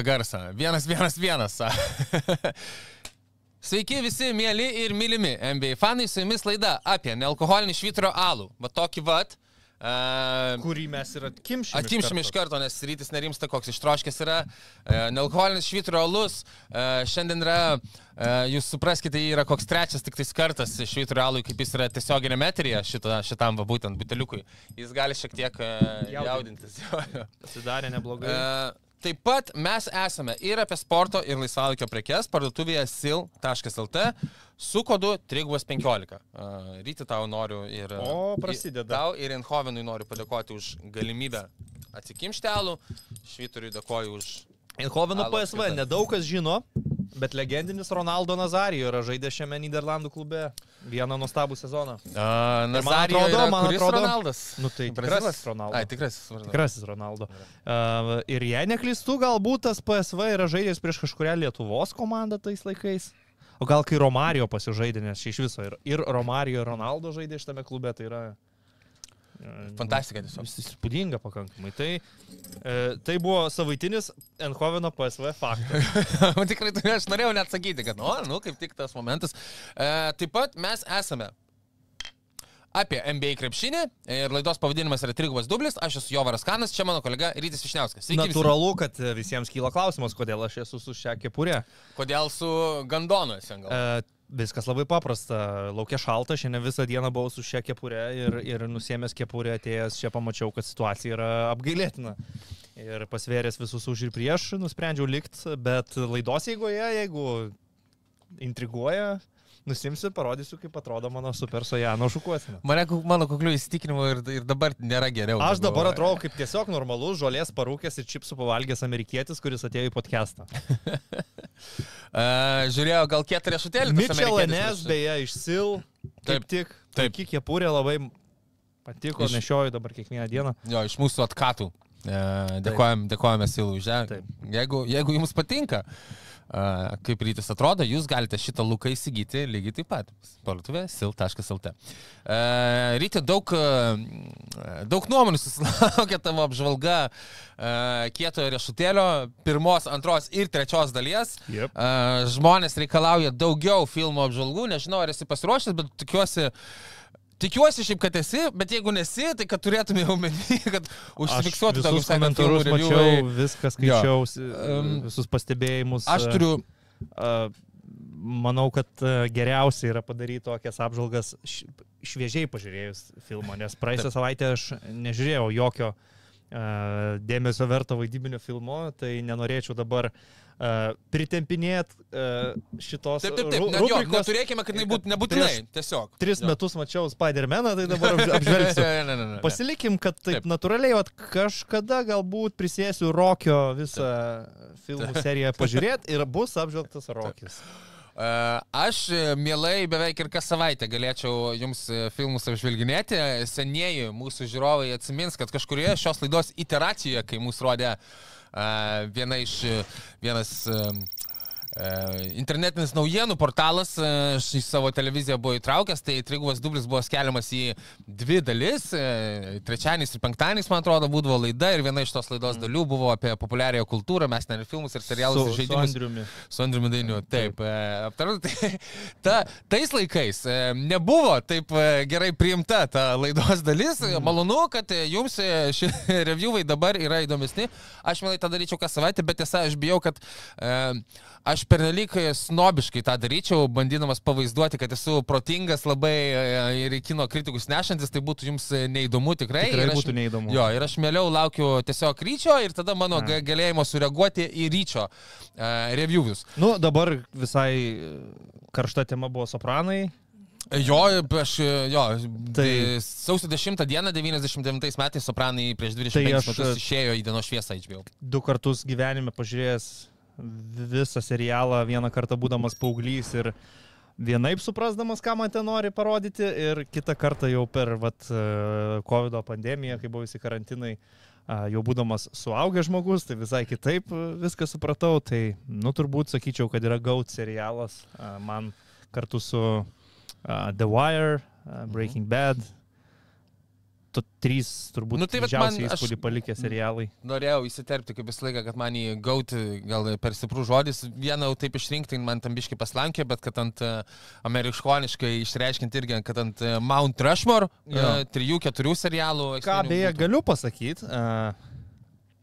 Įjungia garsą. Vienas, vienas, vienas. Sveiki visi, mėly ir mylimi NBA fanai, su jumis laida apie nealkoholinį švitro alų. Va tokį vat. Uh, kurį mes ir atkimšime. Atkimšim iš karto, nes rytis nerimsta, koks ištroškęs yra. Uh, nealkoholinis švitro alus. Uh, šiandien yra, uh, jūs supraskite, yra koks trečias tik tais kartas švitro alui, kaip jis yra tiesioginė metrija šito, šitam, va būtent, buteliukui. Jis gali šiek tiek uh, jaudintis. Pasidarė neblogai. Uh, Taip pat mes esame ir apie sporto ir laisvalaikio prekes parduotuvėje sil.lt su kodu 315. Uh, Ryti tau noriu ir... O, prasideda. Tau ir Enhovenui noriu padėkoti už galimybę atsikimšti alų. Švyturiui dėkoju už... Enhoveno Alų PSV nedaug kas žino, bet legendinis Ronaldo Nazarijo yra žaidęs šiame Niderlandų klube vieną nuostabų sezoną. Man Nazarijo atrodo, yra, man atrodo- Ronaldas? Nu tai tikrasis Ronaldo. Ai, tikrasis. vardas. Tikrasis Ronaldo. Uh, ir jei neklystu, galbūt tas PSV yra žaidęs prieš kažkuria Lietuvos komandą tais laikais. O gal kai Romario pasižaidė, nes iš viso ir, ir Romario ir Ronaldo žaidė šitame klube, tai yra... e, Fantastika tiesiog. Įspūdinga pakankamai. Tai, e, tai buvo savaitinis Enhoveno PSV faktas. Tikrai turiu, aš norėjau net sakyti, kad, nu, nu kaip tik tas momentas. E, taip pat mes esame apie NBA krepšinį ir laidos pavadinimas yra Trigubas Dublis, aš esu Jovaras Kanas, čia mano kolega Rytis Višniauskas. Sveiki visi. Natūralu, kad e, visiems kyla klausimas, kodėl aš esu su šia kepurė. Kodėl su Gandonu esi gal? E, viskas labai paprasta. Laukia šalta, šiandien visą dieną buvau su šia kepurė ir, ir nusiemęs kepurę atėjęs čia pamačiau, kad situacija yra apgailėtina. Ir pasvėręs visus už ir prieš, nusprendžiau likti, bet laidos eigoje, jeigu intriguoja, nusimsiu, parodysiu, kaip atrodo mano super sojano šukuosena. Mane, mano kuklių įsitikinimų ir, ir dabar nėra geriau. Aš dabar atrodau kaip tiesiog normalus žolės parūkęs ir čipsų pavalgęs amerikietis, kuris atėjo į podcastą. E, žiūrėjau, gal kiek riešutėlį. Mitchell prieš- beje, iš Sil. Taip, tik. taip. Kiek pūrė labai patiko, Iš- nešioju dabar kiekvieną dieną. Jo, iš mūsų atkatų. E, dėkojam, dėkojame Silų už ją. Jeigu, jeigu jums patinka, e, kaip rytis atrodo, jūs galite šitą luką įsigyti lygiai taip pat. Parduotuvė sil.lt. Ryti, daug, daug nuomonių susilaukė tavo apžvalga kietojo riešutėlio pirmos, antros ir trečios dalies. Yep. Žmonės reikalauja daugiau filmo apžvalgų, nežinau, ar esi pasiruošęs, bet tikiuosi. Tikiuosi šiaip, kad esi, bet jeigu nesi, tai kad turėtume omeny, kad užsifiksuotų Aš tavo komentarus mačiau, viską skaičiau, Em, visus pastebėjimus. Aš turiu, A, Manau, kad a, geriausia yra padaryti tokias apžvalgas šviežiai pažiūrėjus filmą, nes praėjusią savaitę aš nežiūrėjau jokio dėmesio verto vaidybinio filmo, tai nenorėčiau dabar pritempinėti šitos taip, taip, taip, ne, jo, neturėkime, kad tai būt, nebūtinai, Prieš tiesiog. Tris Jo. metus mačiau Spider-Maną, tai dabar apž- apžvelgsiu. Ne, ne, ne, ne. Pasilikim, kad taip, Taip. taip. natūraliai, vat, kažkada galbūt prisėsiu Rokio visą filmų seriją pažiūrėti ir bus apžvelgtas Rokis. E, Aš mielai beveik ir kas savaitę galėčiau jums filmus apžvelginėti. Senieji mūsų žiūrovai atsimins, kad kažkurioje šios laidos iteracijoje, kai mūsų rodė e, viena iš, e, vienas e, e, internetinis naujienų portalas e, į savo televiziją buvo įtraukęs, tai trigubas dublis buvo skeliamas į dvi dalis. e, Trečiadieniais ir penktadieniais, man atrodo, būdavo laida ir viena iš tos laidos dalių buvo apie populiariąją kultūrą, mes ten ir filmus, ir serialus, ir Su, su žaidimus. Andriumi. Su Andriumi Dainiu, taip. e, Aptarus, tai, ta, tais laikais e, nebuvo taip e, gerai priimta ta laidos dalis. Mhm. Malonu, kad e, jums e, šie reviewai dabar yra įdomesni. Aš mielai tą daryčiau kas savaitę, bet tiesa, aš bijau, kad e, aš pernelyg snobiškai tą daryčiau, bandydamas pavaizduoti, kad esu protingas labai e, ir kino kritikus nešantis, tai būtų jums neįdomu tikrai. Tikrai ir aš, būtų neįdomu. Jo, ir aš mieliau laukiu tiesiog ryčio ir tada mano ga- galėjimo sureaguoti į ryčio uh, reviewus. Nu, dabar visai e, karšta tema buvo sopranai. Jo, aš, jo, tai sausio 10 dieną 99 metais Sopranai prieš 25 Tai metus išėjo į dienos šviesą HBO. Du kartus gyvenime pažiūrėjęs visą serialą, vieną kartą būdamas paauglys ir vienaip suprasdamas, ką man ten nori parodyti, ir kitą kartą jau per vat, e, COVID pandemiją, kai buvo visi karantinai, jau būdamas suaugęs žmogus, tai visai kitaip e, viską supratau. Tai, nu, turbūt sakyčiau, kad yra GAUT serialas man kartu su The Wire, Breaking Bad. Tu trys turbūt Nu, tai didžiausiai įspūdį palikę serialai. Norėjau įsiterpti kaip visą laiką, kad man į gauti gal per stiprų žodis. Vieną jau taip išrinkti man tam biškai paslankė, bet kad ant uh, amerikoniškai išreiškinti irgi, kad ant uh, Mount Rushmore, Jo. uh, trijų, keturių serialų. Ką beje būtų. galiu pasakyti,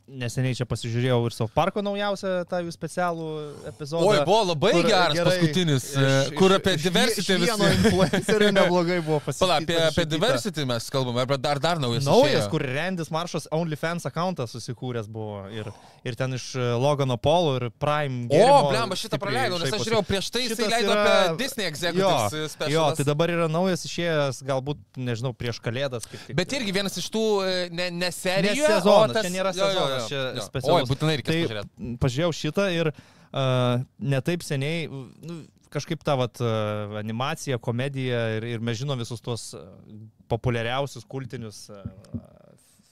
neseniai čia pasižiūrėjau ir South Parko naujausią tą jų specialų epizodą. Oi, buvo labai kur geras gerai paskutinis, iš- uh, kur apie iš- diversity visi. influencerio neblogai buvo pasakyti. Pala, apie, apie diversity mes kalbame, arba dar, dar naujas. Naujas, išėjo. kur Randis Maršas OnlyFans akantą susikūręs buvo ir, ir ten iš e, Logano Polo ir Prime. O, gėrimo blemba, šitą praleidau, nes aš žiūrėjau prieš tai, Šitas leido yra- apie Disney Jo, Executives jo, special. tai dabar yra naujas išėjęs, galbūt, nežinau, prieš kalėdas. Kaip, kaip, Bet irgi vienas iš tų e, ne, ne serijų. Ne sezonas, čia nėra sezonas, čia Oi, specialus. būtinai reikės tai pažiūrėti. pažiūrėjau šitą ir uh, netaip seniai, nu, kažkaip ta vat, uh, animacija, komedija ir, ir mes žinom visus tuos uh, populiariausius kultinius uh,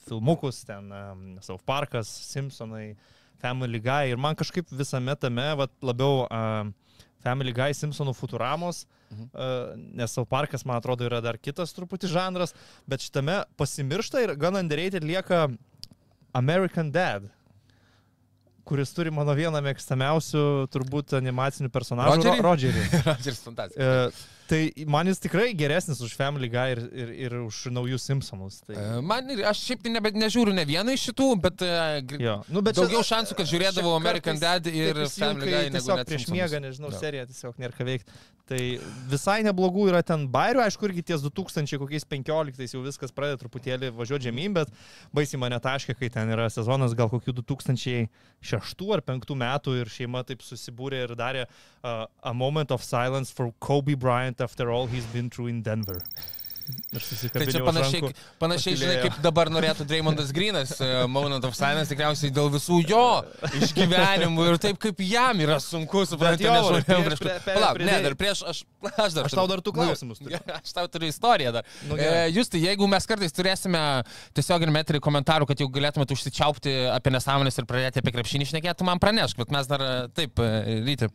filmukus, ten South Parkas, Simpsonai, Family Guy ir man kažkaip visame tame vat, labiau uh, Family Guy, Simpsonų Futuramos, Mhm. uh, nes South Parkas, man atrodo, yra dar kitas truputį žanras, bet šitame pasimiršta ir gan underrated lieka American Dad kuris turi mano vieną mėgstamiausių turbūt animacinių personažų Rodžerį? Ro- Rodžerį. Rodžeris fantastika. E, tai man jis tikrai geresnis už Family Guy ir, ir, ir už naujus Simpsonus. Tai, E, Man, ir- aš šiaip tai nebe, nežiūriu ne vieną iš šitų, bet, e, jo. nu, bet daugiau čia- šansų, kad žiūrėdavau čia American Dad ir Family Guy Tiesiog prieš miegą, nežinau, Jo. serija tiesiog nėra ką veikti. Tai visai neblogų yra ten bairių, aišku, irgi ties 2000 kokiais 15 jau viskas pradeda truputėlį važiuoti žemyn, bet baisiai mane taškia, kai ten yra sezonas gal kokių 2006 ar 2005 metų ir šeima taip susibūrė ir darė uh, A Moment of Silence for Kobe Bryant after all he's been through in Denver. Tai čia panašiai, rankų. panašiai žinai, pakylėjo. kaip dabar norėtų Dreymondas Grinas, uh, Moment of Silence, tikriausiai dėl visų jo išgyvenimų ir taip kaip jam yra sunku suprasti, jo, nes prieš- prie- Palauk, ne, dar prieš aš... Aš, dar Aš tau dar tų klausimus turiu. Aš tau turiu istoriją dar. Nu, e, jūs tai, jeigu mes kartais turėsime tiesiog ir metrį komentarų, kad jau galėtumėte užsičiaupti apie nesąmonės ir pradėti apie krepšinį šnekėti, man pranešk, bet mes dar e, taip, e, ryti.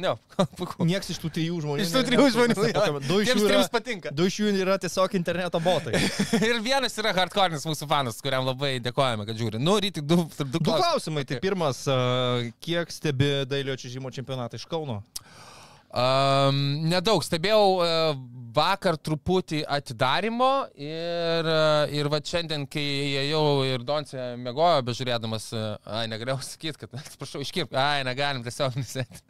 Ne, puiku. Nieks iš tų trijų žmonių. Iš tų trijų žmonių. jo. Du iš jų yra, patinka. du iš jų yra tiesiog interneto botai. ir vienas yra hardcore'is mūsų fanas, kuriam labai dėkojame, kad žiūri. Nu, ryti, du, du, Du klausimus. klausimai. Tai pirmas, kiek stebi dailio čižimo čempionatą iš Kauno? Um, nedaug, stebėjau uh, vakar truputį atidarimo ir, ir va šiandien, kai ėjau ir Donce mėgojo, bežiūrėdamas, ai, negalėjau sakyti, kad, atsiprašau, iškirp, ai, negalim tiesiog nesėti.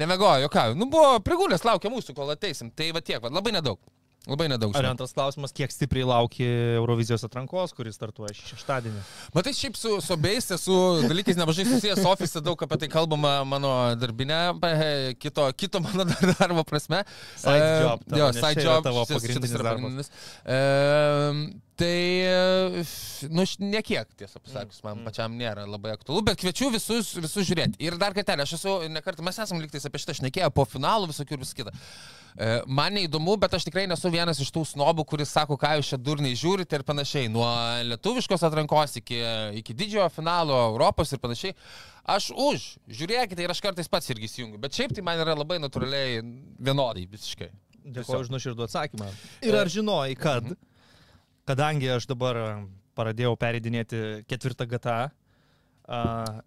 Nemėgojo, jokau. Nu, buvo prigulęs, laukia mūsų, kol ateisim. Tai va tiek, va, labai nedaug. Labai nedaug. Ar antras klausimas, kiek stipriai lauki Eurovizijos atrankos, kuris startuoja šeštadienį? Matai, šiaip su, su abiejais esu dalykais nemažai susijęs, ofise daug apie tai kalbama mano darbinė, kito, kito mano dar- darbo prasme. Side job tavo, jo, side yra job. tavo šitas- pagrindinis šitas yra darbas. pagrindinis. E, tai, e, nu, nekiek, tiesą pasakius, man Mm. pačiam nėra labai aktualu, bet kviečiu visus, visus žiūrėti. Ir dar kartelį, aš esu, nekartą, mes esame liktais apie šitą šnekėję po finalų visokių ir visą kitą. E, Man neįdomu, bet aš tikrai nesu vienas iš tų snobų, kuris sako, ką jūs čia durniai žiūrite ir panašiai. Nuo lietuviškos atrankos iki, iki didžiojo finalo Europos ir panašiai. Aš už, žiūrėkite ir aš kartais pats irgi įsijungiu. Bet šiaip tai man yra labai natūraliai vienodai visiškai. Dėkuoju už nuoširdų atsakymą. Ir ar žinojai, kad, kadangi aš dabar pradėjau pereidinėti ketvirtą GTA, a,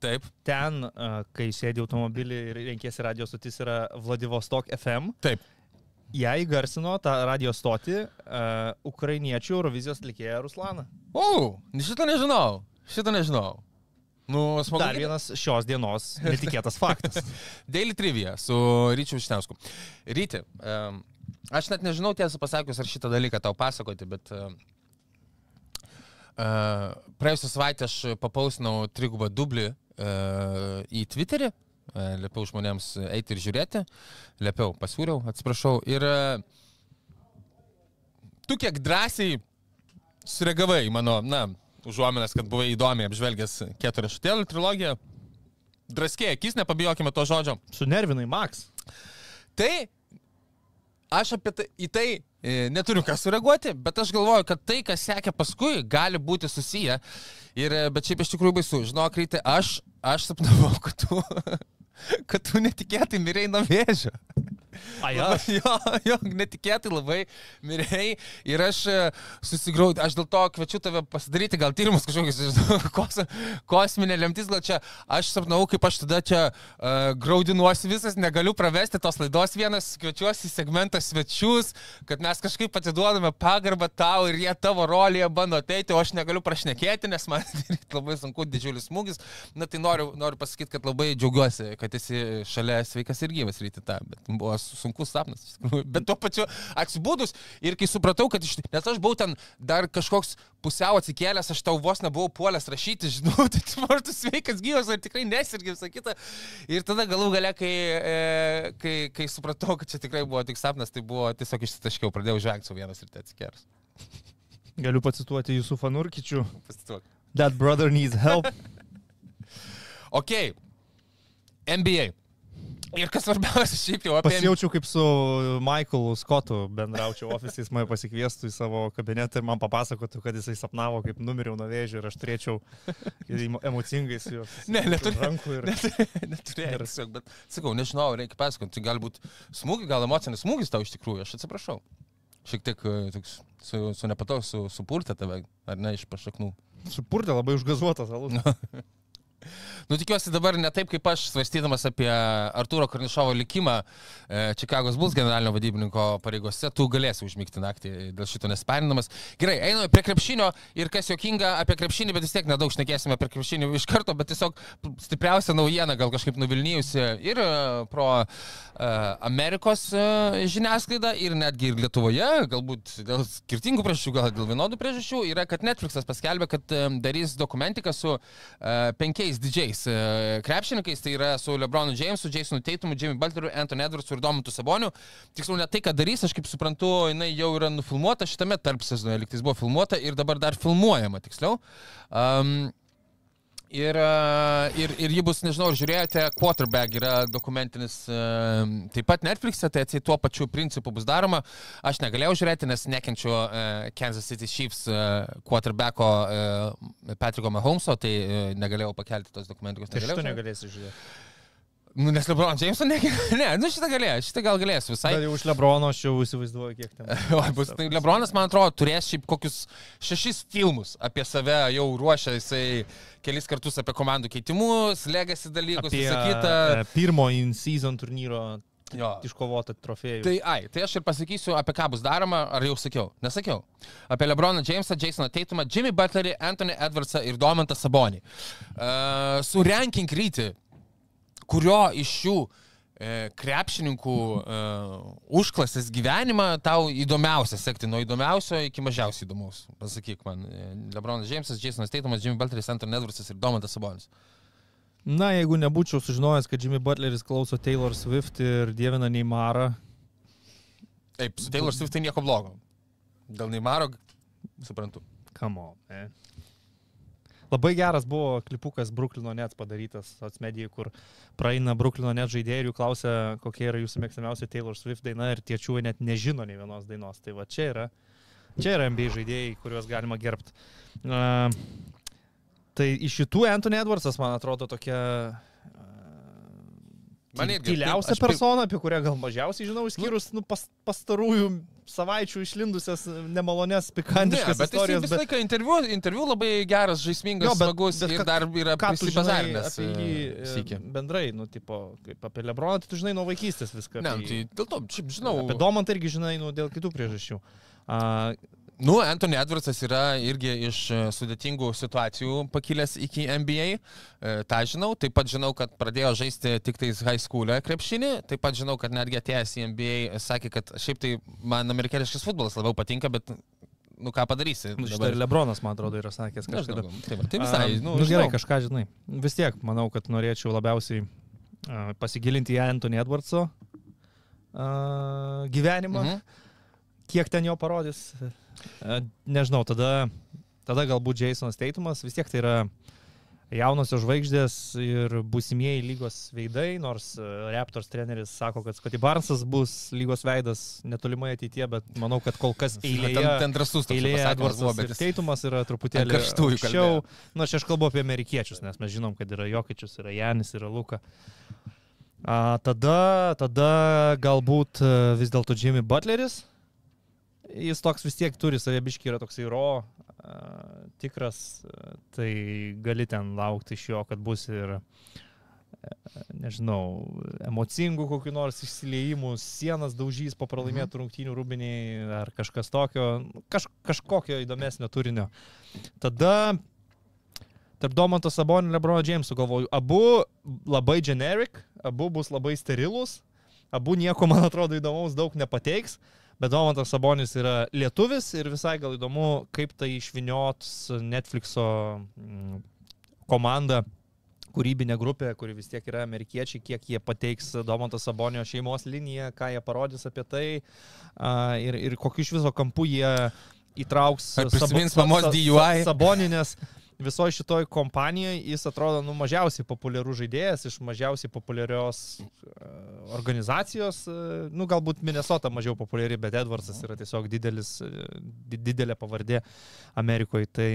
Taip, ten, a, kai sėdi automobilį ir renkėsi radio stotis, yra Vladivostok FM. taip. Ją įgarsino tą radio stotį uh, ukrainiečių Eurovizijos atlikėja Ruslana. O, šitą nežinau. Šitą nežinau. Nu, smagu. Dar vienas šios dienos netikėtas faktas. Daily Trivia su Ryčiu Višniausku. Ryti, um, aš net nežinau tiesą pasakius, ar šitą dalyką tau pasakoti, bet uh, uh, praėjusią savaitę aš papausinau trigubą dublį į Twitterį, liepiau žmonėms eiti ir žiūrėti, liepiau, pasiūliau, atsiprašau. Ir tu kiek drąsiai sureagavai mano, na, užuomenas, kad buvai įdomiai apžvelgęs keturią šutėlių trilogiją. Draskė, akis, nepabijokime to žodžio. Sunervinai, Max. Tai aš apie tai, į tai e, neturiu ką sureaguoti, bet aš galvoju, kad tai, kas sekė paskui, gali būti susiję. Ir, e, bet šiaip iš tikrųjų baisu. Žinok, Ryte, aš, aš sapnavau, kad tu, kad tu netikėtai mirėjai nuo vėžio. Aš. Jo, jo, netikėtai labai mirėjai ir aš e, susigraudžiu, aš dėl to kviečiu tave pasidaryti gal tyrimus kažkokius, kos, kosminė lemtis, gal čia aš sapnau, kaip aš tada čia uh, graudinuosi visas, negaliu pravesti tos laidos vienas, kviečiuosi į segmentą svečius, kad mes kažkaip atiduodame pagarbą tau ir jie tavo rolėje bando ateiti, o aš negaliu prašnekėti, nes man labai sunku, didžiulis smūgis. Na tai noriu, noriu pasakyti, kad labai džiaugiuosi, kad esi šalia sveikas ir gyvas ryti tą, bet buvo sunkus sapnas. iš tikrųjų. Bet tuo pačiu atsibūdus ir kai supratau, kad iš... Nes aš buvau ten dar kažkoks pusiau atsikėlęs, aš tau vos nebuvau puolęs rašyti, žinau, tai tu ar tu sveikas gyvas, ar tikrai nesirgi visą kitą. Ir tada galų gale, kai, e, kai, kai supratau, kad čia tikrai buvo tik sapnas, tai buvo tiesiog išsitaškiau, pradėjau žvengti su vienas ir tai atsikėlęs. Galiu pacituoti jūsų fanurkičių. Pasituok. That brother needs help. Ok. NBA. Ir kas svarbiausia, šiaip jau apie... Pasijaučiau kaip su Michaelu Scottu bendraučiau ofisais, jis mane pasikviestų į savo kabinetą ir man papasakotų, kad jisai sapnavo, kaip numiriau nuo vėžio ir aš turėčiau emo- emocingai su juo. Ne, neturi- Rankų ir... Neturėjau, tiesiog, bet sakau, nežinau, reikia pasakoti, tai galbūt smūgis, gal emocinis smūgis tau iš tikrųjų, aš atsiprašau. Šiek tiek e, toks su, su nepatau, su, supurtė tave, ar ne, iš pašaknų. Supurtė labai užgazuotas alus. Nu, tikiuosi dabar ne taip, kaip aš svarstydamas apie Arturo Karnišovo likimą e, Čikagos Bulls generalinio vadybininko pareigose, tu galėsi užmygti naktį dėl šito nesparinamas. Gerai, einame prie krepšinio ir kas jokinga apie krepšinį, bet vis tiek nedaug šnekėsime apie krepšinį iš karto, bet tiesiog stipriausia naujiena gal kažkaip nuvilnijusi ir e, pro e, Amerikos žiniasklaidą ir netgi ir Lietuvoje, galbūt dėl skirtingų priežasčių, gal dėl vienodų priežasčių, yra, kad Netflixas paskelbė, kad darys dokumentiką su e, penkiais didžiais e, krepšininkais, tai yra su Lebronu Jamesu, Jasonu Taitumu, Jimmy Butleriu, Anthony Edwardsu ir Domantu Saboniu. Tiksliau, ne tai, ką darys, aš kaip suprantu, jinai jau yra nufilmuota šitame tarp sezono, liktais buvo filmuota ir dabar dar filmuojama, tiksliau. Um, Ir, e, ir, ir ji bus, nežinau, ar žiūrėjote, Quarterback yra dokumentinis e, taip pat Netflix'e, tai atsiai tuo pačiu principu bus daroma. Aš negalėjau žiūrėti, nes nekenčiu e, Kansas City Chiefs quarterbacko Patricko Mahomeso, tai negalėjau pakelti tos dokumentikos. Tai šito negalėsi žiūrėti. Nu, nes LeBron Jameso ne, ne, nu šitą galėjau, šitą gal galėsiu visai. Bet jau už Lebrono aš jau įsivaizduoju, kiek ten. O, bus, tai Lebronas, man atrodo, turės šiaip kokius šešis filmus apie save jau ruošia, jisai kelis kartus apie komandų keitimus, legacy dalykus, Apie visą kitą. e, pirmo in-season turnyro Jo. iškovotą trofėjų. Tai, ai, tai aš ir pasakysiu, apie ką bus daroma, ar jau sakiau? Nesakiau. Apie Lebroną Jamesą, Jasoną Teitumą, Jimmy Butlerį, Anthony Edwardsą ir Domantą Sabonį. Uh, surenkink ryti, kurio iš šių e, krepšininkų e, užklasės gyvenimą tau įdomiausia sekti, nuo įdomiausio iki mažiausiai įdomaus. Pasakyk man, e, Lebronas Jamesas, Jasonas Teitumas, Jimmy Butleris, Anthony Edwardsas ir Domantas Sabonis. Na, jeigu nebūčiau sužinojęs, kad Jimmy Butleris klauso Taylor Swift ir dievina Neymarą, Taip, su Taylor Swift tai nieko blogo. Dėl Neymaro, suprantu. on. Ne? Labai geras buvo klipukas Bruklino net padarytas atsmedijai, kur praeina Bruklino net žaidėjai ir jų klausia, kokia yra jūsų mėgstamiausia Taylor Swift daina ir tie čiūvai net nežino nei vienos dainos. Tai va čia yra, čia yra NBA žaidėjai, kuriuos galima gerbti. Uh, tai iš šitų Anthony Edwardsas, man atrodo, tokia Man irgi, tyliausia persona, apie kurią gal mažiausiai žinau, išskyrus nu, pas, pastarųjų savaičių išlindusias nemalonės, Ne, pikantiškas bet jis istorijas. visą laiką interviu, interviu labai geras, žaismingas, Jo, bet- smagus bet ir dar yra prisipazarinęs. e, Sykį. bendrai, nu, tipo, kaip apie Lebroną, tai tu žinai nuo vaikystės viską. Ne, nu, tai dėl to, žinau. Apie Domantą irgi žinai, nu, dėl kitų priežasčių. A, Nu, Anthony Edwardsas yra irgi iš e, sudėtingų situacijų pakilęs iki NBA. E, Ta žinau, taip pat žinau, kad pradėjo žaisti tik tais high school'e krepšinį, taip pat žinau, kad netgi atėjęs į NBA sakė, kad šiaip tai man amerikietiškas futbolas labiau patinka, bet, nu ką padarysi. Nu, Šitą ir Lebronas, man atrodo, yra sakęs kažkada. Nežinau, tai, va, tai visai, A, nu, nu gerai, žinau. kažką žinai. Vis tiek, manau, kad norėčiau labiausiai a, pasigilinti į Anthony Edwardso a, gyvenimą, Mhm. kiek ten jo parodys. A, nežinau, tada, tada galbūt Jasonas Teitumas, vis tiek tai yra jaunosios žvaigždės ir būsimieji lygos veidai, nors a, Raptors treneris sako, kad Scotty Barnesas bus lygos veidas netolimoje ateityje, bet manau, kad kol kas eilėje... Ten, ten drasus Eilėje ir jis- Teitumas yra truputėlį aukščiau. Na, čia aš kalbu apie amerikiečius, nes mes žinom, kad yra Jokičius, yra Janis, yra Luka. A, tada, tada galbūt e, vis dėlto Jimmy Butleris. Jis toks vis tiek turi savybiški, yra toksai ro, a, tikras, tai gali ten laukti iš jo, kad bus ir, e, nežinau, emocingų kokiu nors išsiliejimų, sienas daužys po pralaimėtų rungtynių rūbiniai ar kažkas tokio, kaž, kažkokio įdomesnio turinio. Tada tarp Domanto Sabonio ir Lebrono Jamesų galvoju, abu labai generic, abu bus labai sterilus, abu nieko, man atrodo, įdomaus daug nepateiks, bet Domantas Sabonis yra lietuvis ir visai gal įdomu, kaip tai išviniots Netflixo mm, komanda kūrybinė grupė, kuri vis tiek yra amerikiečiai, kiek jie pateiks Domanto Sabonio šeimos liniją, ką jie parodys apie tai ir, ir kokiu iš viso kampu jie įtrauks Ar prisimins Sabo- mamos Sa- Sa- DUI? Saboninės visoje šitoj kompanijoje jis atrodo nu, mažiausiai populiarus žaidėjas iš mažiausiai populiarios e, organizacijos. e, Nu, galbūt Minnesota mažiau populiari, bet Edwardsas yra tiesiog didelis, e, di- didelė pavardė Amerikoje. Tai,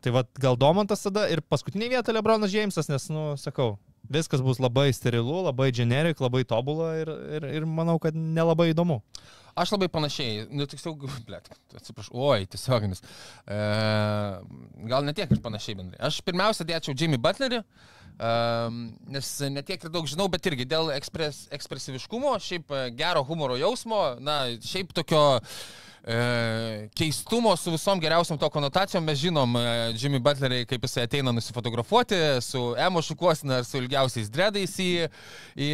tai vad gal Domantas tada ir paskutinė vieta Lebronas Džeimsas, nes, nu, sakau, viskas bus labai sterilu, labai generic, labai tobula ir, ir, ir manau, kad nelabai įdomu. Aš labai panašiai, nu tiksliau, blėt, atsiprašau, oi, tiesioginis. E, gal ne tiek ir panašiai bendrai. Aš pirmiausia dėčiau Jimmy Butlerį, e, nes netiek ir daug žinau, bet irgi dėl ekspres, ekspresyviškumo, šiaip e, gero humoro jausmo, na, šiaip tokio e, keistumo su visom geriausiam to konotacijom. Mes žinom e, Jimmy Butlerį, kaip jisai ateina nusifotografuoti su emo šukuosina ar su ilgiausiais dredais į, į,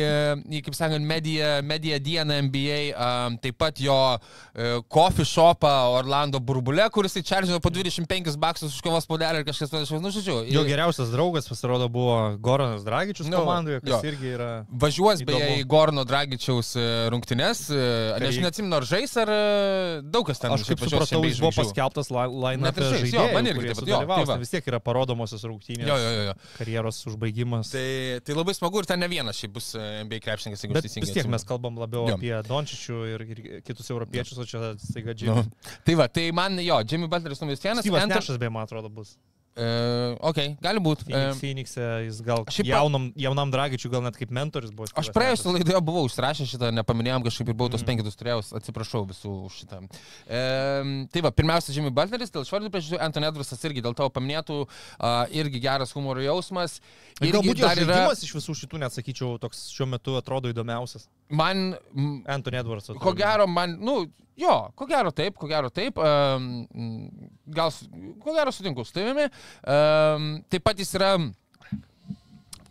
į kaip sakant, mediją, mediją dieną NBA. A, taip pat jo e, coffee shopą Orlando burbulė, kuris įčaržino po 25 baksus už kavos puodelį ir kažkas panašaus. Nu, žodžiu, Jo ir- geriausias draugas pasirodo buvo Goranas Dragičius Nu, komandoje, kas jo. irgi yra... Važiuos beje Įdomu. į Gorno Dragičiaus e, rungtynes. e, Tai- Aš neatsimenu, ar žais, ar e, daug kas ten Aš kaip supratau, jis buvo paskelbtas line Net ir žais, jo, man irgi taip pat, jo, tai va. Vis tiek yra parodomosios rungtynės, Jo, jo, jo, jo. karjeros užbaigimas. Tai, tai labai smagu ir ten ne vienas šiaip bus e, NBA krepšininkas, jeigu teisingai vis tiek mes kalbam labiau Jo. apie Dončičių ir, ir kitus europiečius, o čia staiga Nu, Jimmy. tai va, tai man jo, Jimmy Butleris numeris vienas. Steve'as Nešas, beje, man atrodo, bus. E, ok, gali būti. Phoenix, Phoenix'e jis gal šiaip jaunam, jaunam Dragičiui gal net kaip mentorius buvo. Aš praėjusią laidoje buvau užsirašęs šitą, nepaminėjom kažkaip ir buvau tos Mhm. penketus turėjau, atsiprašau visų už šitą. E, tai va, pirmiausia, Jimmy Butleris, dėl švardų priežasčių, Anthony Edwardsas irgi dėl tavo paminėtų, a, irgi geras humoro jausmas. Ir Galbūt dar žaidimas iš visų šitų, net sakyčiau, toks šiuo metu atrodo įdomiausias. Man, m, Anthony Edwards. ko gero, man, nu, jo, ko gero taip, ko gero taip. Um, gal, ko gero sutinku su tavimi. Um, taip pat jis yra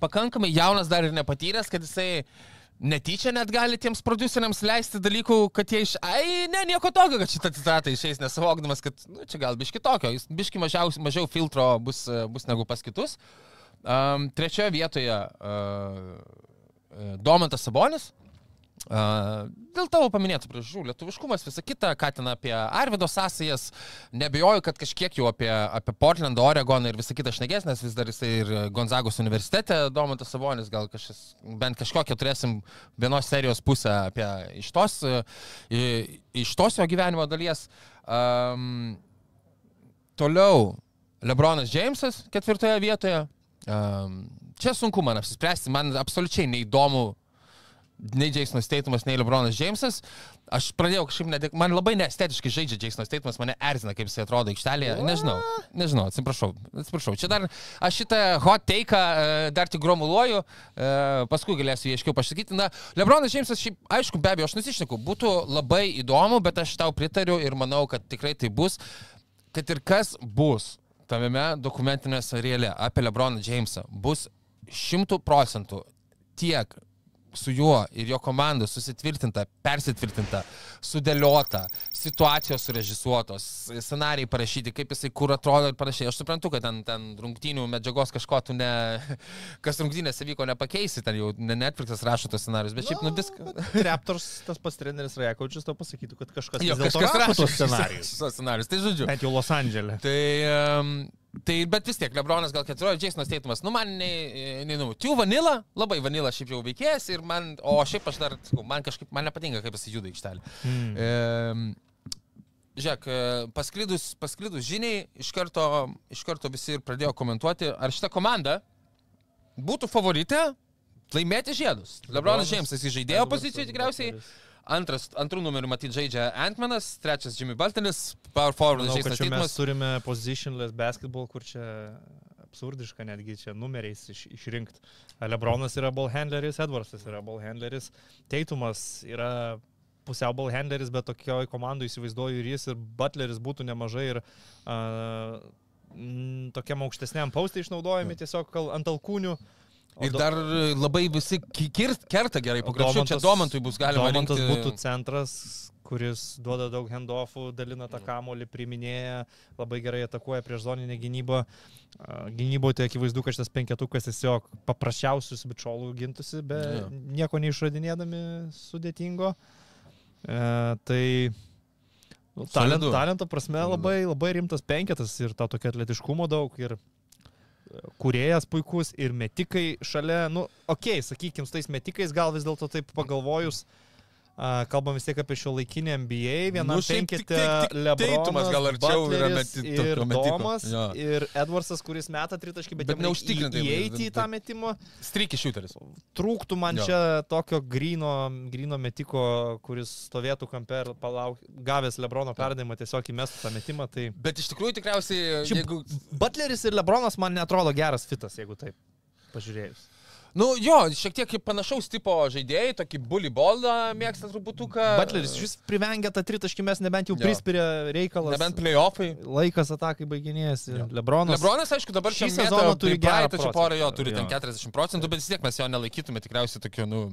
pakankamai jaunas dar ir nepatyręs, kad jisai netyčia net gali tiems produceriams leisti dalykų, kad jie iš... Ai, ne, nieko tokio, kad šitą citatą išeis, nesuvokdamas, kad, nu, čia gal biški tokio, jis biški mažiau, mažiau filtro bus, bus negu pas kitus. Um, trečioje vietoje uh, Domantas Sabonis. Dėl tavo paminėtų priežasčių, lietuviškumas, visa kita, ką ten apie Arvido sąsajas, nebejoju, kad kažkiek jau apie, apie Portland, Oregoną ir visą kitą šnekės, nes vis dar jisai ir Gonzagos universitete, Domantas Savonis, gal kažkas, bent kažkokią turėsim vienos serijos pusę apie iš tos, iš tos jo gyvenimo dalies. Um, toliau, Lebronas Džeimsas ketvirtoje vietoje. Um, čia sunku man apsispręsti, man absoliučiai neįdomu nei Jasonas Teitumas, nei Lebronas Jamesas. Aš pradėjau kažkaip, net, man labai neestetiškai žaidžia Jasonas Teitumas, mane erzina, kaip jis atrodo aikštelėje. Nežinau, nežinau, atsiprašau, atsiprašau. Čia dar, aš šitą hot take dar tik gromuluoju, e, paskui galėsiu jį aiškiau pasakyti. Na, Lebronas Jamesas, šiaip, aišku, be abejo, aš nusišneku, būtų labai įdomu, bet aš tau pritariu ir manau, kad tikrai tai bus, kad ir kas bus tame dokumentinėme seriale apie Lebroną Jamesą, bus šimtų procentų tiek su juo ir jo komanda susitvirtinta, persitvirtinta, sudėliota, situacijos surežisuotos, scenarijai parašyti, kaip jisai kur atrodo ir panašiai. Aš suprantu, kad ten, ten rungtynių medžiagos kažko tu ne, kas rungtynėse vyko, nepakeisi, ten jau ne Netflixas rašo tos scenarius, bet šiaip, nu, viską. Raptors, tas pats treneris Rajakovičius to pasakytų, kad kažkas, jo, kažkas rašo tos scenarius. scenarius. Tai žodžiu. Bent jau Los Andželė. Tai um, Tai, bet vis tiek, Lebronas gal 14, Jasonas Teitumas, nu man, nei, nei, nu, Tiu Vanila, labai Vanila šiaip jau veikėjas ir man, o šiaip aš dar, man kažkaip, man nepatinka, kaip jis juda aikštelį. Mm. E, Žiūrėk, pasklidus, pasklidus žiniai, iš karto, iš karto visi ir pradėjo komentuoti, ar šita komanda būtų favorite laimėti žiedus. Lebronas Džeimsas įžaidėjo pozicijoje tikriausiai. Butleris. Antras, antrų numerių matyti žaidžia Antmanas, trečias Jimmy Baltinis, Power Forward žaidžia Čia mes turime positionless basketball, kur čia absurdiška netgi čia numeriais iš, išrinkti. Lebronas yra ball handleris, Edwardsas yra ball handleris, Teitumas yra pusiau ball handleris, bet tokioje komandoje įsivaizduoju ir jis, ir Butleris būtų nemažai ir uh, tokiam aukštesniam paustui išnaudojami tiesiog ant alkūnių. Uh, Ir do... dar labai visi kerta gerai krepšių, čia Domantui bus galima. Domantas rinkti... būtų centras, kuris duoda daug handoffų, dalina tą kamolį, priminėja, labai gerai atakuoja prieš zoninę gynybą. Gynyboje tai akivaizdu, kad šitas penketukas tiesiog paprasčiausius bičiolų gintusi, be ja. nieko neišradinėdami sudėtingo. E, tai talent, talento prasme labai, labai rimtas penketas ir to tokio atletiškumo daug. Ir kuriejas puikus ir metikai šalia, nu, okei, okay, sakykime, su tais metikais gal vis dėlto taip pagalvojus, uh, Kalbam vis tiek apie šio laikinį NBA, vienam nu, penkite Lebronas, gal arčiau yra meti, ir Tomas, ja. ir Edwardsas, kuris meta tritaškį, bet, bet neužtikrinti įeiti į tą metimą. Strykį šuteris. Trūktų man ja. čia tokio grino, grino metiko, kuris stovėtų kampe ir palauk, gavęs Lebrono perdavimą tiesiog įmestų tą metimą. Tai... Bet iš tikrųjų tikriausiai... Jeigu... Butleris ir Lebronas man netrodo geras fitas, jeigu taip pažiūrėjus. Nu jo, šiek tiek kaip panašaus tipo žaidėjai, tokį bully ballą mėgsta truputuką. Butleris vis privengia tą tritaškį, mes nebent jau prispiria reikalas. Nebent playoffai. Laikas atakai baiginėjasi. Lebronas. Lebronas, aišku, dabar šį sezoną turi gerą, tačiau porą jo turi jo. ten 40 procentų, bet vis tiek mes jo nelaikytume tikriausiai tokiu, nu,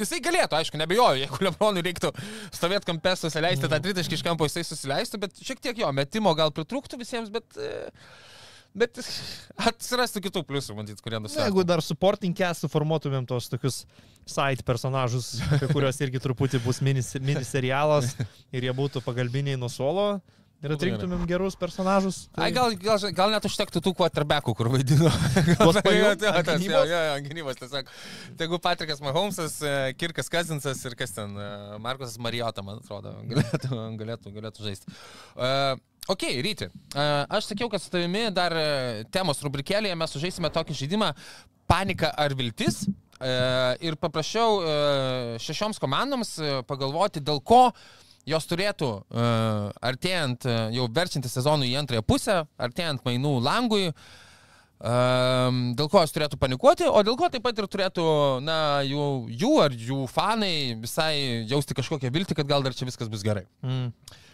Jisai galėtų, aišku, nebejoju, jeigu Lebronui reiktų stovėti kampę, susileisti tą tritaškį iš kampo, jisai susileistų, bet šiek tiek jo metimo gal pritrūktų visiems, bet... E, Bet atsirastų kitų pliusų, matyt, kurie nusipelno. Jeigu dar supporting cast suformuotumėm tos tokius side personažus, kuriuos irgi truputį bus mini, mini serialas ir jie būtų pagalbiniai nuo solo, Ir atrinktumėm gerus personažus. Tai... Ai, gal, gal, gal net užtektų tų quarterbackų, kur vaidino. Tos pajūtės. Jo, jo, gynybos tiesiog. Tegu Patrikas Mahomesas, e, Kirkas Kazinsas ir kas ten, e, Markusas Marijota, man atrodo, galėtų, galėtų, galėtų žaisti. Uh, Ok, ryti. Aš sakiau, kad su tavimi dar uh, temos rubrikėlėje mes sužaisime tokį žaidimą Panika ar viltis. Uh, ir paprašiau uh, šešioms komandoms pagalvoti, dėl ko jos turėtų artėjant, jau verčiantį sezonų į antrąją pusę, artėjant mainų langui, dėl ko jos turėtų panikuoti, o dėl ko taip pat ir turėtų, na, jų, jų ar jų fanai visai jausti kažkokią viltį, kad gal dar čia viskas bus gerai. Mm.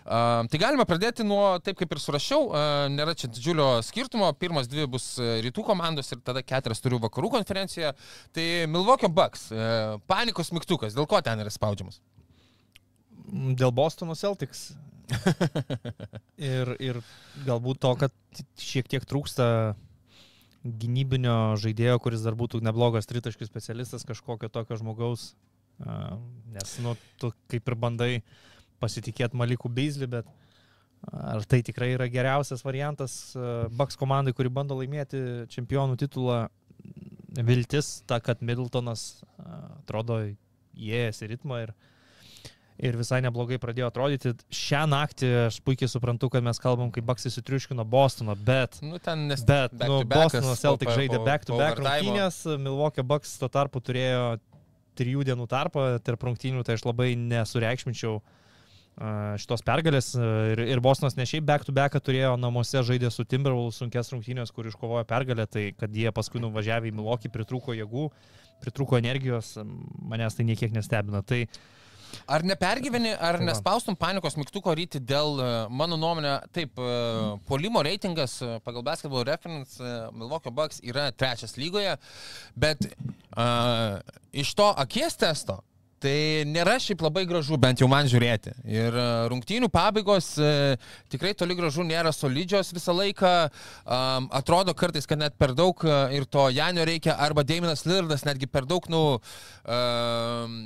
Tai galime pradėti nuo, taip kaip ir surašiau, nėra čia didžiulio skirtumo, pirmas dvi bus rytų komandos ir tada keturias turiu vakarų konferenciją. Tai Milvokio Bucks, uh, panikos mygtukas, dėl ko ten yra spaudžiamas? Dėl Bostono Celtics. ir, ir galbūt to, kad šiek tiek trūksta gynybinio žaidėjo, kuris dar būtų neblogas tritaškių specialistas, kažkokio tokio žmogaus. Nes, nu, tu kaip ir bandai uh, pasitikėti Malikų Beizlį, bet ar tai tikrai yra geriausias variantas Baks komandai, kuri bando laimėti čempionų titulą, viltis ta, kad Middletonas atrodo įėjęs į ritmą ir, ir visai neblogai pradėjo atrodyti. Šią naktį aš puikiai suprantu, kad mes kalbam, kaip Baks įsitriuškino Bostoną, bet, nu, nes, bet nu, Bostonas Celtic žaidė back-to-back rungtynės, Milwaukee Bucks tuo tarpu turėjo trijų dienų tarpą tarp rungtynių, tai aš labai nesureikšminčiau a, šitos pergalės. Ir, ir Bostonas ne šiaip back to back turėjo namuose žaidė su Timberwolves sunkes rungtynės, kur iškovojo pergalę, tai kad jie paskui nuvažiavę į Milokį pritrūko jėgų, pritrūko energijos, manęs tai niekiek nestebina. Tai Ar nepergyveni, ar Tai nespaustum panikos mygtuko ryti dėl, e, mano nuomonė, taip, e, polimo reitingas e, pagal basketball reference Milwaukee Bucks yra trečias lygoje, bet uh, iš to akies testo Tai nėra šiaip labai gražu, bent jau man žiūrėti. Ir e, rungtynių pabaigos e, tikrai toli gražu nėra solidžios visą laiką. Um, atrodo kartais, kad net per daug e, ir to Janio reikia, arba Daiminas Lirdas netgi per daug, nu, um,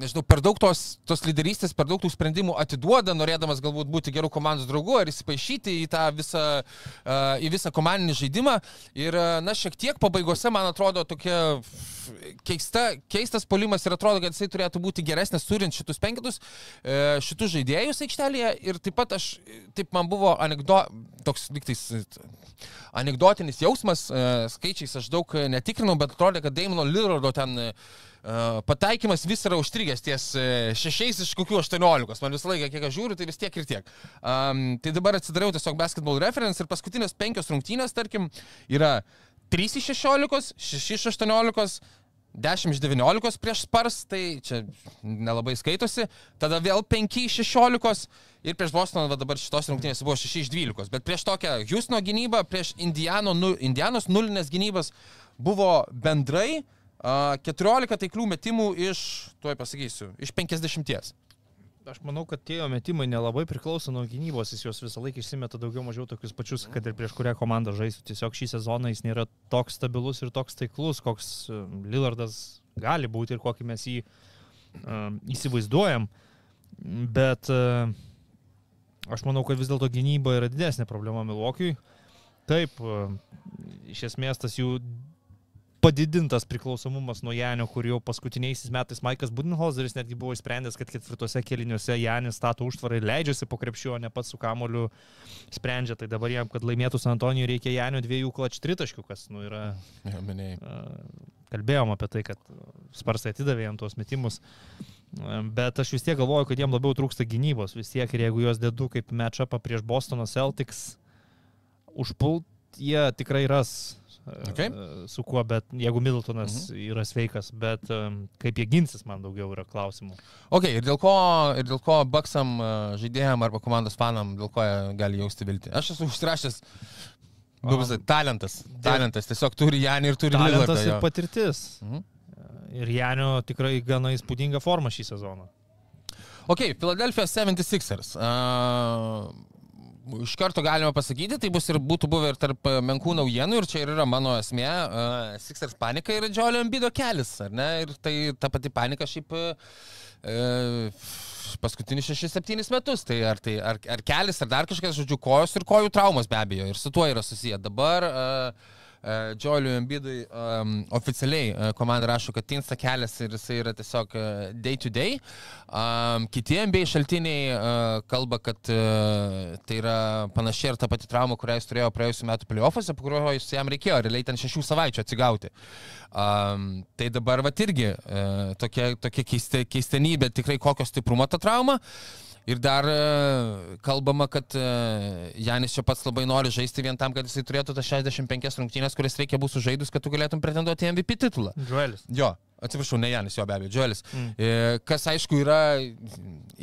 nežinau, per daug tos, tos lyderystės, per daug tų sprendimų atiduoda, norėdamas galbūt būti gerų komandos draugu ar įsipaišyti į tą visą, uh, į visą komandinį žaidimą. Ir, uh, na, šiek tiek pabaigose, man atrodo, tokia keista, keistas polimas ir atrodo, kad jisai turėtų būti geresnis, turint šitus penketus, uh, šitus žaidėjus aikštelėje. Ir taip pat aš, taip man buvo anegdo, toks liktais anegdotinis jausmas, skaičiais aš daug e, netikrinau, bet atrodė, kad Daimono Lillardo ten pataikymas vis yra užstrigęs ties e, šešiais iš kokių 18. Man visą laiką, kiek aš žiūriu, tai vis tiek ir tiek. Um, tai dabar atsidariau tiesiog basketball reference ir paskutinės penkios rungtynės, tarkim, yra 3 iš 16, 6 iš 18. 10 iš 19 prieš Spars, tai čia nelabai skaitosi. Tada vėl 5 iš 16 ir prieš Bostoną dabar šitos rungtynės buvo 6 iš 12. Bet prieš tokią Houstono gynybą, prieš Indiano, nu, Indianos nulinės gynybas buvo bendrai 14 taiklių metimų iš, tuoj pasakysiu, iš 50. Aš manau, kad tie metimai nelabai priklauso nuo gynybos, jis juos visą laiką išsimeta daugiau mažiau tokius pačius, kad ir prieš kurią komandą žaistų. Tiesiog šį sezoną jis nėra toks stabilus ir toks taiklus, koks e, Lillardas gali būti ir kokį mes jį um, įsivaizduojam. Bet uh, aš manau, kad vis dėlto gynyba yra didesnė problema Milvokiui. Taip, uh, iš esmės tas jų padidintas priklausomumas nuo Janio, kur jau paskutiniaisiais metais Maikas Budenholzeris netgi buvo išsprendęs, kad ketvirtose keliniuose Janis stato užtvarą ir leidžiasi po krepšiu, o ne pats su kamoliu sprendžia. Tai dabar jam, kad laimėtų San Antonijų, reikia Janio dviejų klač tritaškių, kas nu, yra... Ja, Kalbėjom apie tai, kad Sparsai atidavė jam tuos metimus. Bet aš vis tiek galvoju, kad jiem labiau trūksta gynybos. Vis tiek ir jeigu juos dedu kaip matchupą prieš Bostono Celtics, užpult jie tikrai ras Okay. e, su kuo, bet jeigu Middletonas mhm. yra sveikas, bet em, kaip jie ginsis, man daugiau yra klausimų. Ok, ir dėl ko, ir dėl ko Baksam a, žaidėjam arba komandos fanam, dėl ko jie gali jausti viltį? Aš esu užsirašęs. Visai, talentas. Talentas. Tiesiog turi Janį ir turi Talentas Lillardą, ir patirtis. Mhm. Ir Janio tikrai gana įspūdinga forma šį sezoną. Ok, Philadelphia 76ers. Uh, iš karto galima pasakyti, tai bus ir būtų buvę ir tarp e, menkų naujienų ir čia ir yra mano esmė. Uh, Sixers panika yra Džiolio Ambido kelias, ar ne? Ir tai ta pati panika šiaip uh, paskutinius 6-7 metus. Tai ar, tai ar, ar kelias, ar dar kažkas, žodžiu, kojos ir kojų traumas be abejo. Ir su tuo yra susiję. Dabar uh, Džioliui Ambidui um, oficialiai uh, komanda rašo, kad tinsta kelias ir jisai yra tiesiog uh, day to day. Um, kiti MBA šaltiniai uh, kalba, kad uh, tai yra panašiai ir ta pati trauma, kurią jis turėjo praėjusiu metu playoffuose, po kurio jis jam reikėjo realiai ten šešių savaičių atsigauti. Um, tai dabar va irgi uh, tokia, tokia keiste, keistenybė, tikrai kokio stiprumo ta trauma. Ir dar e, kalbama, kad e, Janis čia pats labai nori žaisti vien tam, kad jisai turėtų tas 65 rungtynės, kurias reikia bus sužaidus, kad tu galėtum pretenduoti MVP titulą. Džuelis. Jo, atsiprašau, ne Janis, jo be abejo, Džuelis. Mm. Mm. Kas aišku yra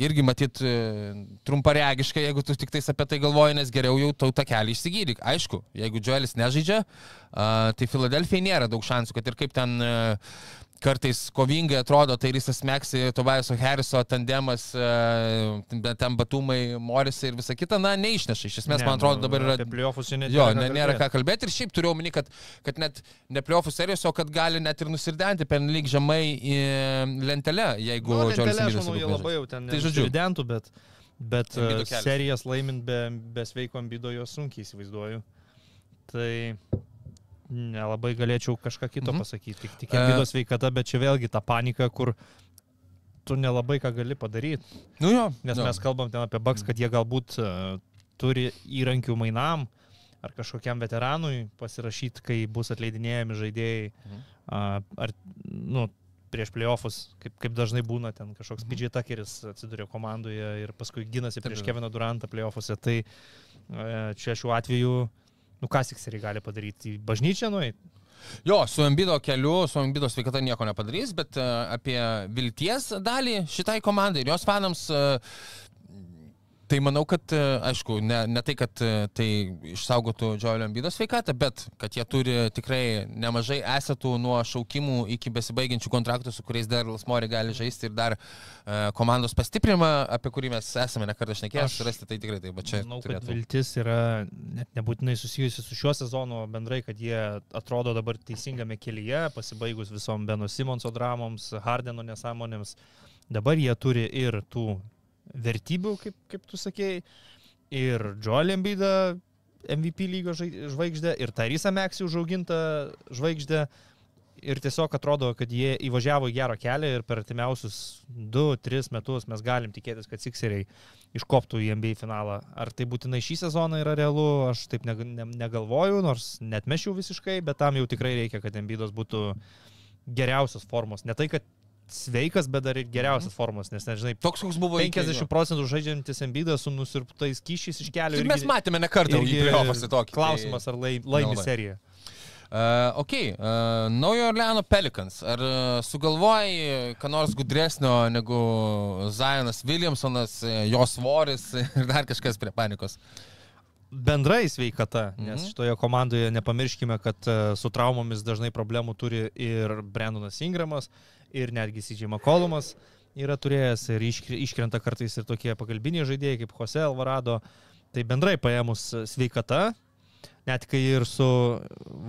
irgi matyt e, trumparegiškai, jeigu tu tik tais apie tai galvoji, nes geriau jau tau tą kelią išsigydyk. Aišku, jeigu Džuelis nežaidžia, tai Filadelfijai nėra daug šansų, kad ir kaip ten e, kartais kovingai atrodo, tai Rysas Meksi, Tobiaso Harriso tandemas, e, ten batumai, Morisai ir visa kita, na, neišneša. Iš esmės, man atrodo, dabar yra... Playoffus čia net Jo, ne, nėra ką kalbėti ir šiaip turiu omeny, kad, kad net ne playoffų serijos, o kad gali net ir nusirdenti per lyg žemai į lentelę, jeigu Nu, lentelė, aš manau, jie labai jau ten Tai žodžiu. Studentų, bet, bet e, serijas laimint be, be sveiko ambido jos sunkiai įsivaizduoju. Tai nelabai galėčiau kažką kito Mhm. pasakyti. Tik, tik E, ambido sveikata, bet čia vėlgi ta panika, kur tu nelabai ką gali padaryti. Nu jo, Nes jo. mes kalbam ten apie Baks, kad jie galbūt uh, turi įrankių mainam ar kažkokiam veteranui pasirašyti, kai bus atleidinėjami žaidėjai. Mhm. Uh, ar, nu, prieš playoffs, kaip, kaip dažnai būna ten kažkoks PJ Tuckeris atsiduria komandoje ir paskui ginasi prieš. Keviną Durantą playoffuose. Tai e, čia šiuo atveju, nu ką Sikseriai gali padaryti? Į bažnyčią nueiti? Jo, su Embido keliu, su Embido sveikata nieko nepadarys, bet e, apie vilties dalį šitai komandai ir jos fanams, e, tai manau, kad, e, aišku, ne, ne tai, kad e, tai išsaugotų Joelio Embido sveikatą, bet kad jie turi tikrai nemažai esetų nuo šaukimų iki besibaigiančių kontraktų, su kuriais dar Lasmori gali žaisti ir dar e, komandos pastiprimą, apie kurį mes esame nekartą šnekėję, surasti tai tikrai taip, bet čia Manau, kad turėtų. viltis yra net nebūtinai susijusi su šiuo sezonu bendrai, kad jie atrodo dabar teisingame kelyje, pasibaigus visom Beno Simonso dramoms, Hardeno nesąmonėms. Dabar jie turi ir tų vertybių, kaip, kaip tu sakėjai, ir Joel Embidą MVP lygos žvaigždę, ir Tarisa Meksį užaugintą žvaigždę. Ir tiesiog atrodo, kad jie įvažiavo į gerą kelią ir per artimiausius 2-3 metus mes galim tikėtis, kad Sikseriai iškoptų į NBA finalą. Ar tai būtinai šį sezoną yra realu, aš taip neg ne, negalvoju, nors net mešiau visiškai, bet tam jau tikrai reikia, kad Embidas būtų geriausios formos. Ne tai, kad sveikas, bet dar ir geriausias formos, nes nežinai, Toks, koks buvo iki- 50 procentų žaidžiantis Embidas su nusirptais kyšiais iš kelio. Tai mes matėme ne kartą į playoffus tokį. Klausimas, ar lai, laimi nelabai. seriją. Uh, ok, uh, Naujo Orleano Pelicans. Ar uh, sugalvojai, ką nors gudresnio negu Zionas Williamsonas, jo svoris ir dar kažkas prie panikos? bendrai sveikata, nes Mhm. šitoje komandoje nepamirškime, kad su traumomis dažnai problemų turi ir Brendonas Ingramas, ir netgi Sidžiai Makolumas yra turėjęs ir iškrenta kartais ir tokie pagalbiniai žaidėjai kaip Jose Alvarado. Tai bendrai paėmus sveikata, net kai ir su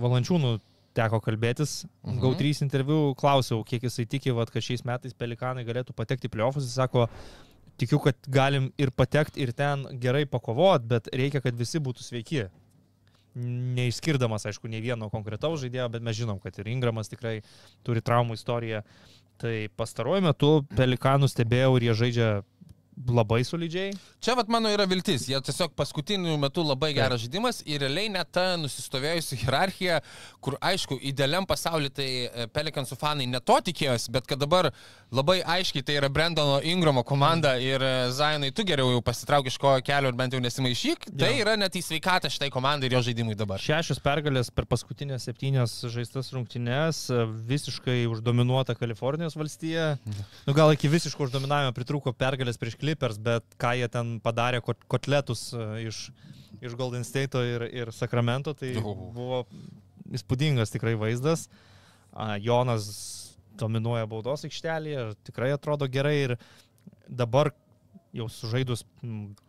Valančiūnu teko kalbėtis, Mhm. mhm. GAU3 interviu klausiau, kiek jisai tiki, vat, kad šiais metais Pelikanai galėtų patekti į playoffus. Jis sako, tikiu, kad galim ir patekti, ir ten gerai pakovot, bet reikia, kad visi būtų sveiki. Neišskirdamas, aišku, nei vieno konkretaus žaidėjo, bet mes žinom, kad ir Ingramas tikrai turi traumų istoriją. Tai pastaruoju metu Pelikanų stebėjau ir jie žaidžia labai solidžiai. Čia vat mano yra viltis. Jie tiesiog paskutiniu metu labai geras žaidimas ir realiai net ta nusistovėjusi hierarchija, kur aišku, idealiam pasaulyje tai e, Pelicansų fanai ne to tikėjosi, bet kad dabar labai aiškiai tai yra Brendono Ingramo komanda ir e, Zainai, tu geriau jau pasitrauk iš ko kelio ir bent jau nesimaišyk, tai Jo. yra net į sveikatą šitai komandai ir jo žaidimui dabar. Šešios pergalės per paskutinės septynias žaistas rungtynes, visiškai uždominuota Kalifornijos valstija. Nu, gal iki visiško uždominavimo pritruko pergalės prieš Clippers, bet ką jie ten padarė kot- kotletus e, iš, iš Golden State ir, ir Sacramento, tai buvo įspūdingas tikrai vaizdas. Jonas dominuoja baudos aikštelėje ir tikrai atrodo gerai ir dabar jau sužaidus,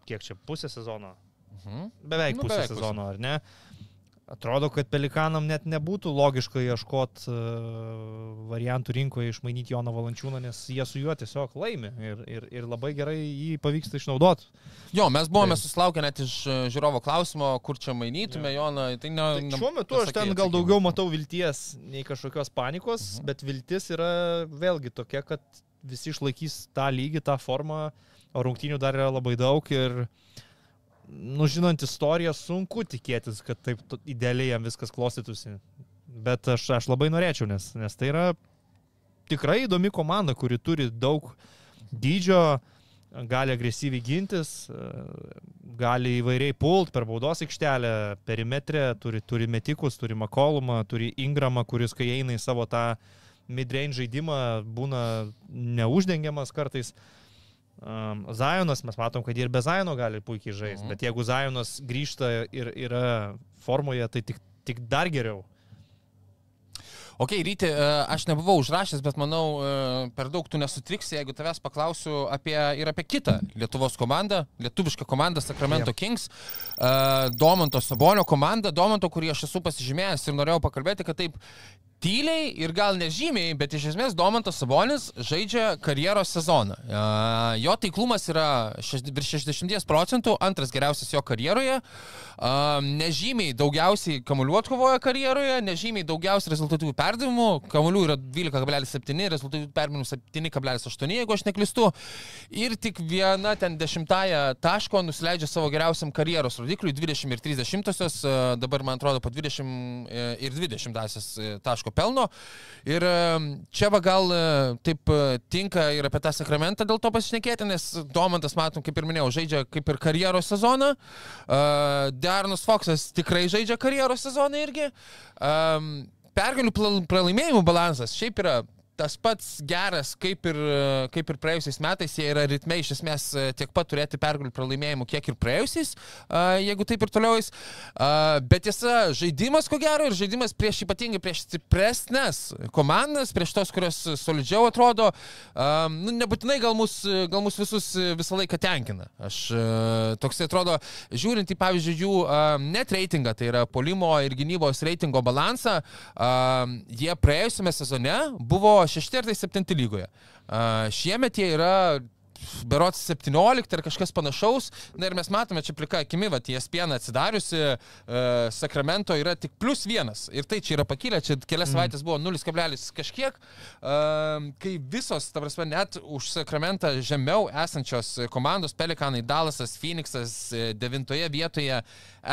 kiek čia pusę sezono, Mhm. beveik Nu, pusę beveik pusę. sezono, ar ne? Atrodo, kad Pelikanam net nebūtų logiška ieškoti uh, variantų rinkoje išmainyti Joną Valančiūną, nes jie su juo tiesiog laimi ir, ir, ir labai gerai jį pavyksta išnaudoti. Jo, mes buvome Taip. susilaukę net iš e, žiūrovo klausimo, kur čia mainytume Joną. Tai ne, Tai šiuo metu aš pasakei ten gal daugiau matau vilties nei kažkokios panikos, Mhm. bet viltis yra vėlgi tokia, kad visi išlaikys tą lygį, tą formą, o rungtynių dar yra labai daug ir, nu, žinant istoriją, sunku tikėtis, kad taip idealiai jam viskas klostytųsi. Bet aš, aš labai norėčiau, nes, nes tai yra tikrai įdomi komanda, kuri turi daug dydžio, gali agresyviai gintis, gali įvairiai pult per baudos aikštelę, perimetrę, turi, turi metikus, turi makolumą, turi ingramą, kuris kai eina į savo tą midrange žaidimą būna neuždengiamas kartais. Um, Zajonas, mes matom, kad ir be Zajono gali puikiai žaisti, Mhm. bet jeigu Zajonas grįžta ir yra formoje, tai tik, tik dar geriau. Ok, ryti, e, aš nebuvau užrašęs, bet manau, e, per daug tu nesutriksi, jeigu tavęs paklausiu apie, ir apie kitą Lietuvos komandą, lietuvišką komandą Sacramento Jep. Kings, e, Domanto Sabonio komandą, Domanto, kurį aš esu pasižymėjęs ir norėjau pakalbėti, kad taip tyliai ir gal nežymiai, bet iš esmės Domantas Sabonis žaidžia karjeros sezoną. E, Jo taiklumas yra virš 60 procentų, antras geriausias jo karjeroje, E, nežymiai daugiausiai kamuolių atkovoja karjeroje, nežymiai daugiausiai rezultatyvių perdavimų, kamuolių yra 12,7, rezultatyvių perdavimų 7,8, jeigu aš neklistu, ir tik viena ten dešimtąją taško nusileidžia savo geriausiam karjeros rodikliui 20 ir 30, dabar man atrodo po 20 ir 20 taško aišku, pelno. Ir e, čia va gal e, taip e, tinka ir apie tą sakramentą dėl to pasišnekėti, nes Domantas, matom, kaip ir minėjau, žaidžia kaip ir karjeros sezoną. Darnas Foxas tikrai žaidžia karjeros sezoną irgi. Pergalių pralaimėjimų balansas šiaip yra tas pats geras, kaip ir, kaip ir praėjusiais metais, jie yra ritme iš esmės e, tiek pat turėti pergalių pralaimėjimų, kiek ir praėjusiais, jeigu taip ir toliau jis. Bet tiesa, žaidimas ko gero ir žaidimas prieš ypatingai prieš stipresnės komandas, prieš tos, kurios solidžiau atrodo, nu, nebūtinai gal mus, gal mus visus visą laiką tenkina. Aš e, toks atrodo, žiūrint į pavyzdžiui jų net reitingą, tai yra polimo ir gynybos reitingo balansą, jie praėjusiame sezone buvo šešti ar tai septinti lygoje. Šiemet jie yra berots 17 ar kažkas panašaus. Na ir mes matome čia plika akimi, va, ESPN atsidariusi, uh, Sakramento yra tik plus vienas. Ir tai čia yra pakilę, čia kelias mm. savaitės buvo 0, kažkiek, uh, kai visos, ta prasme, net už Sakramentą žemiau esančios komandos, Pelikanai, Dallasas, Phoenixas, e, devintoje vietoje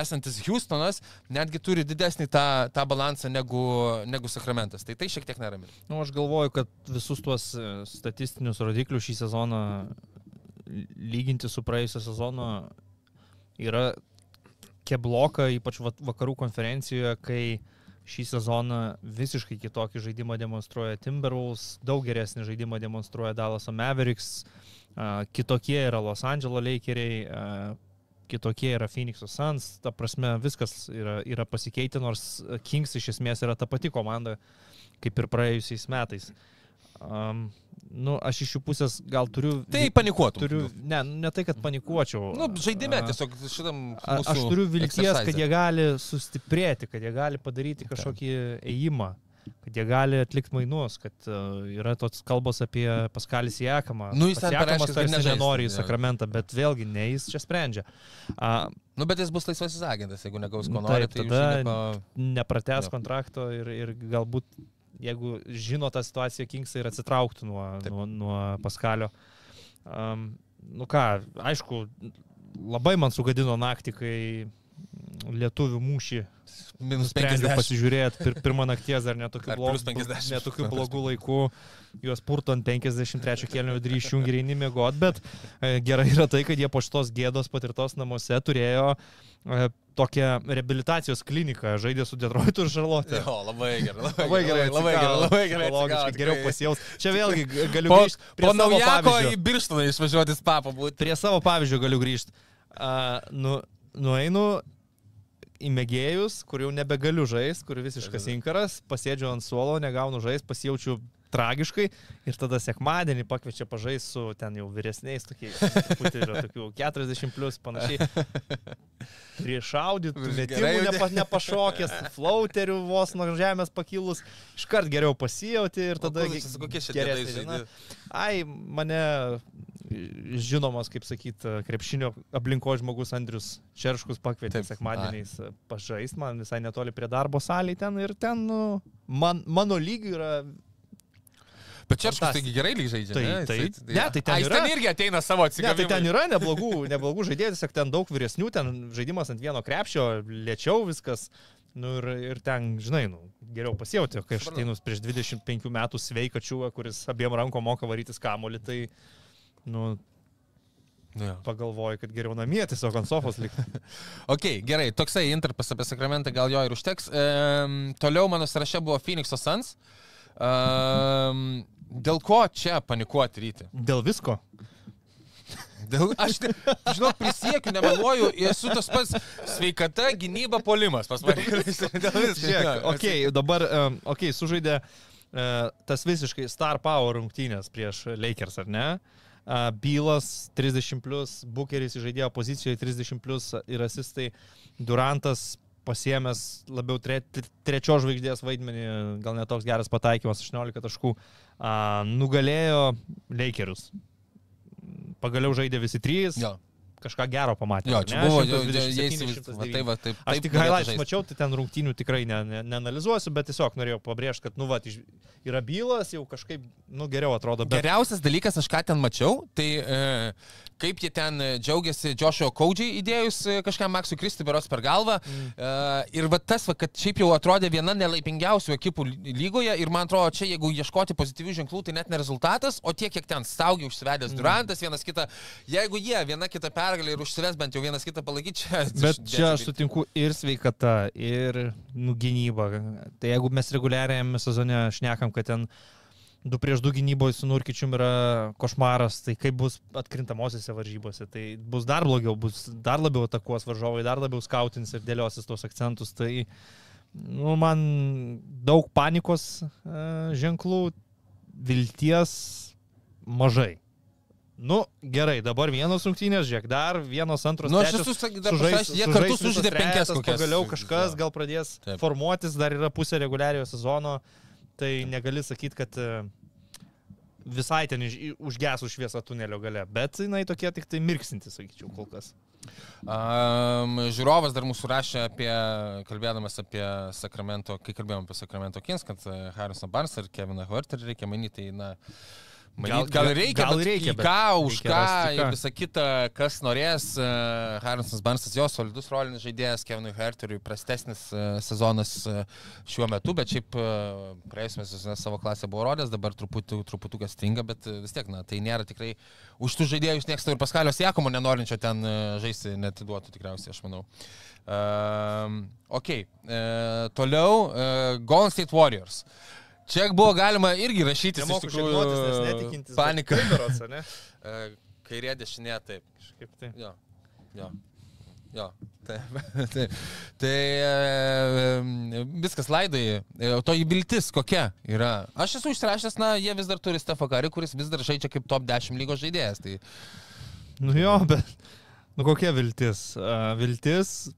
esantis Houstonas, netgi turi didesnį tą, tą balansą negu, negu Sakramentas. Tai tai šiek tiek neramina. Nu, aš galvoju, kad visus tuos statistinius rodiklius šį sezoną lyginti su praėjusio sezono yra kebloka, ypač vakarų konferencijoje, kai šį sezoną visiškai kitokį žaidimą demonstruoja Timberwolves, daug geresnį žaidimą demonstruoja Dallas Mavericks, kitokie yra Los Angeles Lakeriai, kitokie yra Phoenix Suns, ta prasme viskas yra, yra pasikeitę, nors Kings iš esmės yra ta pati komanda kaip ir praėjusiais metais. Um, nu, aš iš jų pusės gal turiu... Tai panikuotų. Turiu, ne, ne tai, kad panikuočiau. Nu, žaidime tiesiog šitam... Aš turiu vilties, kad jie gali sustiprėti, kad jie gali padaryti kažkokį ėjimą kad jie gali atlikti mainus, kad uh, yra tos kalbos apie Paskalis Jekamą. Nu, jis pareiškia, kad nenori į sakramentą, bet vėlgi ne jis čia sprendžia. Uh, nu, bet jis bus laisvasis agentas, jeigu negaus ko nori, tai tada nepa... nepratęs kontrakto ir, ir galbūt jeigu žino tą situaciją, Kingsai ir atsitrauktų nuo, Taip. nuo, nuo Paskalio. Um, nu ką, aišku, labai man sugadino naktį, kai lietuvių mūšį minus 50 pasižiūrėti pir, pirmą nakties dar netokių blogų, netokių blogų laikų, juos purto ant 53 kelnių išjungi ir eini mėgot, bet e, gerai yra tai, kad jie po šitos gėdos patirtos namuose turėjo e, tokią rehabilitacijos kliniką, žaidė su Detroitu ir Šarlotė. O, labai gerai, labai, labai gerai, labai gerai, labai gerai. Logiškai, geriau pasijaus. Čia vėlgi galiu po, grįžti. Po naujako į Birštoną išvažiuoti spapą būti. Prie savo pavyzdžio galiu grįžti. Uh, nu, nueinu į mėgėjus, kur jau nebegaliu žaisti, kur visiškas inkaras, pasėdžiu ant suolo, negaunu žaisti, pasijaučiu tragiškai ir tada sekmadienį pakviečia pažaisti su ten jau vyresniais, tokiais, yra tokių 40 plus panašiai. Priešaudytų, metimų nepa, nepašokęs, flauterių vos nuo žemės pakilus, iškart geriau pasijauti ir tada... Kokie šiandien žaidži? Ai, mane žinomas, kaip sakyt, krepšinio aplinko žmogus Andrius Čerškus pakvietė sekmadieniais pažaisti man visai netoli prie darbo salėje ten ir ten, nu, man, mano lygių yra Bet čia kažkas taigi gerai lyg žaidžia. Tai, ne? tai, Jis, ne, tai ten, yra, ten irgi ateina savo atsigavimą. Ne, tai ten yra neblogų, neblogų žaidėjų, tiesiog ten daug vyresnių, ten žaidimas ant vieno krepšio, lėčiau viskas. Nu ir, ir ten, žinai, nu, geriau pasijauti, kai aš ateinu prieš 25 metų sveiką čiūvą, kuris abiem rankom moka varytis kamolį, tai, nu, Ja. Pagalvoju, kad geriau namie tiesiog ant sofos likti. ok, gerai, toksai interpas apie sakramentą gal jo ir užteks. Ehm, toliau mano sąraše buvo Phoenix'o Suns. Ehm, dėl ko čia panikuoti ryti? Dėl visko. Dėl, aš, žinok, prisiekiu, nemeluoju, esu tas pats sveikata, gynyba, polimas pas mane. Žiūrėk, ok, dabar, um, ok, sužaidė uh, tas visiškai star power rungtynės prieš Lakers, ar ne? Uh, Bylas 30, plus, Bukeris žaidėjo pozicijoje 30 plus ir asistai, Durantas pasiemęs labiau tre, trečios žvaigždės vaidmenį, gal netoks geras pataikymas, 18 taškų, uh, nugalėjo Lakerius pagaliau žaidė visi trys. Jo. kažką gero pamatėme. Jo, čia ne? buvo, 127, jie įsivaizduoja. 109. Tai va, taip. Aš tik highlights mačiau, tai ten rungtynių tikrai ne, ne, neanalizuosiu, bet tiesiog norėjau pabrėžti, kad, nu, va, yra bylas, jau kažkaip, nu, geriau atrodo. Bet... Geriausias dalykas, aš ką ten mačiau, tai e, kaip jie ten e, džiaugiasi Joshua Kaudžiai įdėjus e, kažkam Maksui Kristi beros per galvą. Mm. E, ir va tas, va, kad šiaip jau atrodė viena nelaipingiausių ekipų ly- lygoje ir man atrodo, čia jeigu ieškoti pozityvių ženklų, tai net ne rezultatas, o tiek, kiek ten staugiai užsivedęs mm. Durantas, vienas kitą, jeigu jie viena kitą pergalę ir užsives bent jau vienas kitą palaikyti, čia... Bet čia aš sutinku ir sveikata, ir nu, gynyba. Tai jeigu mes reguliariajame sezone šnekam, kad ten 2 prieš 2 gynyboje su Nurkičium yra košmaras, tai kaip bus atkrintamosiose varžybose, tai bus dar blogiau, bus dar labiau atakuos varžovai, dar labiau skautins ir dėliosis tos akcentus. Tai nu, man daug panikos e, ženklų, vilties mažai. Nu, gerai, dabar vienos rungtynės, žiūrėk, dar vienos antros. Nu, aš esu dar pasakęs, jie kartu sužaidė penkias. Pagaliau kažkas gal pradės Taip. Formuotis, dar yra pusė reguliariojo sezono, tai negali sakyti, kad e, visai ten užgesų šviesą tunelio gale, bet jinai tokie tik tai mirksinti, sakyčiau, kol kas. Um, žiūrovas dar mūsų rašė apie, kalbėdamas apie Sakramento, kai kalbėjome apie Sakramento Kings, kad e, Harrison Barnes ir Keviną Huerterį reikia manyti, tai na... Manyt, gal, Gal- reikia, gal reikia, bet ką, už reikia ką ir ką. visa kita, kas norės. Uh, Harrisonas Barnesas jo solidus rolinis žaidėjas, Kevinui Huerteriui prastesnis uh, sezonas uh, šiuo metu, bet šiaip uh, praėjusiame sezone savo klasę buvo rodęs, dabar truputį, truputukas stringa, bet uh, vis tiek, na, tai nėra tikrai už tų žaidėjus niekas ir Paskalio Siekomo nenorinčio ten uh, žaisti netiduotų tikriausiai, aš manau. Um, ok, uh, toliau uh, Golden State Warriors. Čia buvo galima irgi rašyti, iš tikrųjų, panika. ne? E, Kairė dešinė, taip. Kažkaip tai. Jo. Jo. Jo. Taip. taip. Tai e, viskas laidai. E, O to įviltis kokia yra? Aš esu išrašęs, na, jie vis dar turi Stefą Karį, kuris vis dar žaidžia kaip top 10 lygos žaidėjas. Tai Nu jo, bet. Nu kokia viltis? Uh, viltis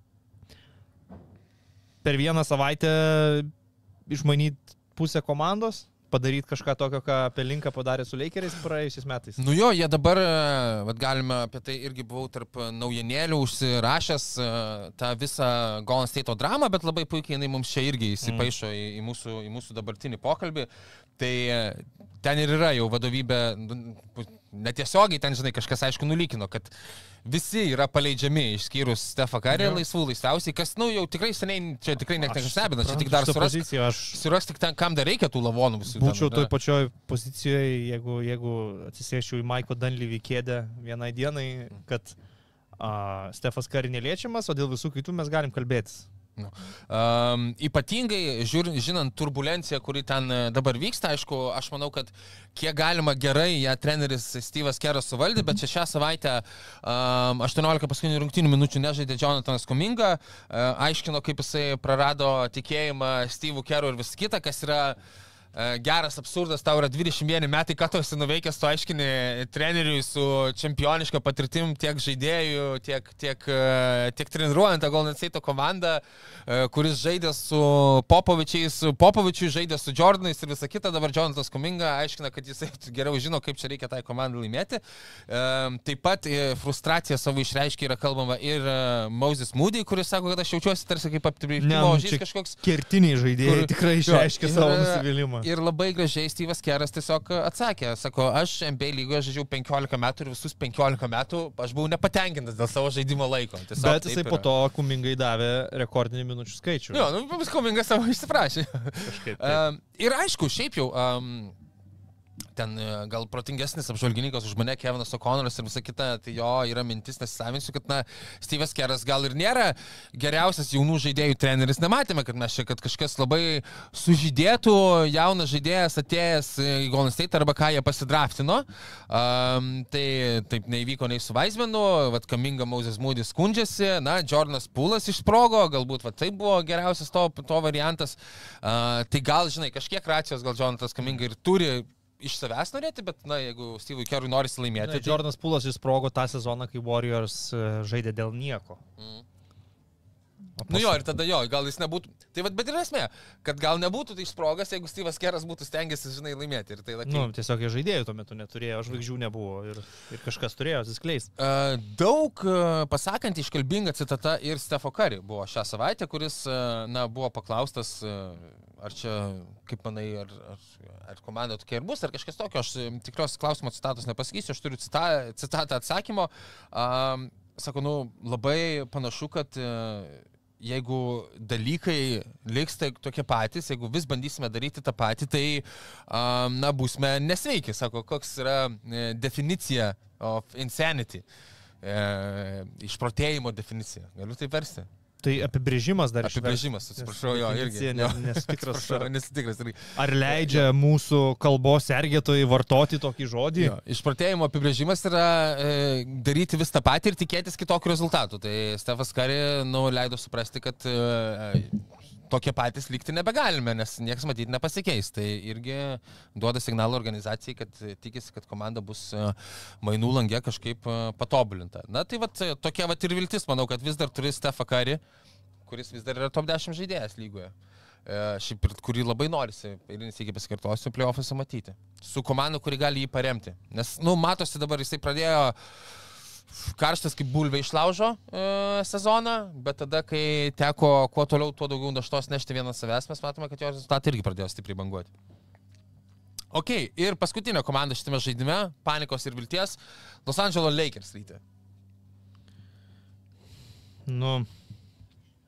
per vieną savaitę išmanyti pusę komandos, padaryti kažką tokio, ką Pelinka padarė su Lakeriais praėjusiais metais. Nu jo, jie dabar, e, vat galime apie tai irgi buvau tarp naujienėlių užsirašęs e, tą visą Golden State dramą, bet labai puikiai jinai mums čia irgi įsipaišo į, į, mūsų, į mūsų dabartinį pokalbį. Tai e, ten ir yra jau vadovybė, nu, netiesiogiai ten, žinai, kažkas aišku nulykino, kad visi yra paleidžiami, išskyrus Stefą Karį, Jo. laisvų laisviausiai, kas, nu, jau tikrai seniai, čia tikrai net Aš nestebina, čia tik dar poziciją, Aš surask tik ten, kam dar reikia tų lavonų visų. būčiau ar toj pačioj pozicijoje, jeigu, jeigu atsisėščiau į Maiko Danlyvį kėdę vienai dienai, kad a, Stefas Kari neliečiamas, o dėl visų kitų mes galim kalbėtis. Um, ypatingai, žiūr, žinant turbulenciją, kuri ten e, dabar vyksta, aišku, aš manau, kad kiek galima gerai ją treneris Steve'as Keras suvaldė, bet čia šią savaitę um, 18 paskutinių rungtynių minučių nežaidė Jonathanas Kominga, uh, aiškino, kaip jisai prarado tikėjimą Steve'u Keru ir vis kita, kas yra e, geras absurdas, tau yra 21 metai, ką tu esi nuveikęs, tu aiškini treneriui su čempioniška patirtim tiek žaidėjų, tiek, tiek, e, tiek treniruojant Golden State komandą, e, kuris žaidė su Popovičiais, Popovičiui žaidė su Jordanais ir visa kita, dabar Jonathanas Kuminga aiškina, kad jisai geriau žino, kaip čia reikia tai komandai laimėti. E, Taip pat e, frustraciją savo išreiškia yra kalbama ir e, Moses Moody, kuris sako, kad aš jaučiuosi tarsi kaip Ne, aptibrėžimo nu, čia kažkoks. Kertiniai žaidėjai Kur- tikrai Jo, išreiškia ir- savo nusivylimą. Ir labai gražiai Steve'as Keras tiesiog atsakė, sako, aš NBA lygoje žaidžiau 15 metų ir visus 15 metų aš buvau nepatenkintas dėl savo žaidimo laiko. Tiesiog Bet jisai po to kumingai davė rekordinį minučių skaičių. Jo, nu, vis komingas savo išsiprašė. kažkaip. taip. Um, ir aišku, šiaip jau, um, ten e, gal protingesnis apžvalgininkas už mane, Kevinas O'Connoras ir visa kita, tai jo yra mintis, nesisavinsiu, kad, na, Steve'as Keras gal ir nėra geriausias jaunų žaidėjų treneris. Nematėme, kad mes čia, kad kažkas labai sužydėtų, jaunas žaidėjas atėjęs į Golden State arba ką jie pasidraftino. Um, tai taip neįvyko nei su Vaismenu, vad Kaminga Moses Moody skundžiasi, na, Jordanas Pūlas išsprogo, galbūt va, tai buvo geriausias to, to variantas. Uh, tai gal, žinai, kažkiek racijos gal Jonatas Kaminga ir turi iš savęs norėti, bet, na, jeigu Steve'ui Kerui norisi laimėti, Tai Jordanas Pulas įsprogo tą sezoną, kai Warriors e, žaidė dėl nieko. Mm. Nu jo, ir tada jo, gal jis nebūtų. Tai vad, bet ir esmė, kad gal nebūtų tai išsprogas, jeigu Steve'as Keras būtų stengiasi, žinai, laimėti. Ir tai Nu, lakiai. tiesiog jie žaidėjų tuo metu neturėjo, žvaigždžių nebuvo ir, ir kažkas turėjo atsiskleisti. Uh, daug uh, pasakant iškalbinga citata ir Stefo Kari buvo šią savaitę, kuris, uh, na, buvo paklaustas, uh, ar čia, kaip manai, ar, ar, ar komanda tokia ir bus, ar kažkas tokio. Aš tikriausiai klausimo citatos nepasakysiu, aš turiu cita, citatą atsakymo. Um, sako, nu, labai panašu, kad uh, jeigu dalykai liks tai tokie patys, jeigu vis bandysime daryti tą patį, tai, na, būsime nesveiki. Sako, koks yra e, definicija of insanity. E, išprotėjimo definicija. Galiu tai versti. Tai apibrėžimas dar išversti. Apibrėžimas, atsiprašau, jo, irgi. Ne- Jo. nesu tikras, Atsiprašau, ar- Nesu tikras. irgi. Ar leidžia mūsų kalbos sergėtojai vartoti tokį žodį? Jo, Išprotėjimo apibrėžimas yra e, daryti vis tą patį ir tikėtis kitokių rezultatų. Tai Stefas Kari, nu, leido suprasti, kad e, tokie patys likti nebegalime, nes niekas matyti nepasikeis. Tai irgi duoda signalą organizacijai, kad tikisi, kad komanda bus e, mainų langė kažkaip e, patobulinta. Na tai vat, e, tokia vat ir viltis, manau, kad vis dar turi Stefą Kari, kuris vis dar yra top 10 žaidėjas lygoje. Šiaip ir kurį labai norisi, eilinis iki pasikartosiu, playoffuose matyti. Su komanda, kuri gali jį paremti. Nes, nu, matosi dabar, jisai pradėjo karštas kaip bulvė išlaužo e, sezoną, bet tada, kai teko kuo toliau, tuo daugiau naštos nešti vieną savęs, mes matome, kad jo rezultatai irgi pradėjo stipriai banguoti. Ok, ir paskutinė komanda šitame žaidime - panikos ir vilties - Los Angeles Lakers ryte. Nu,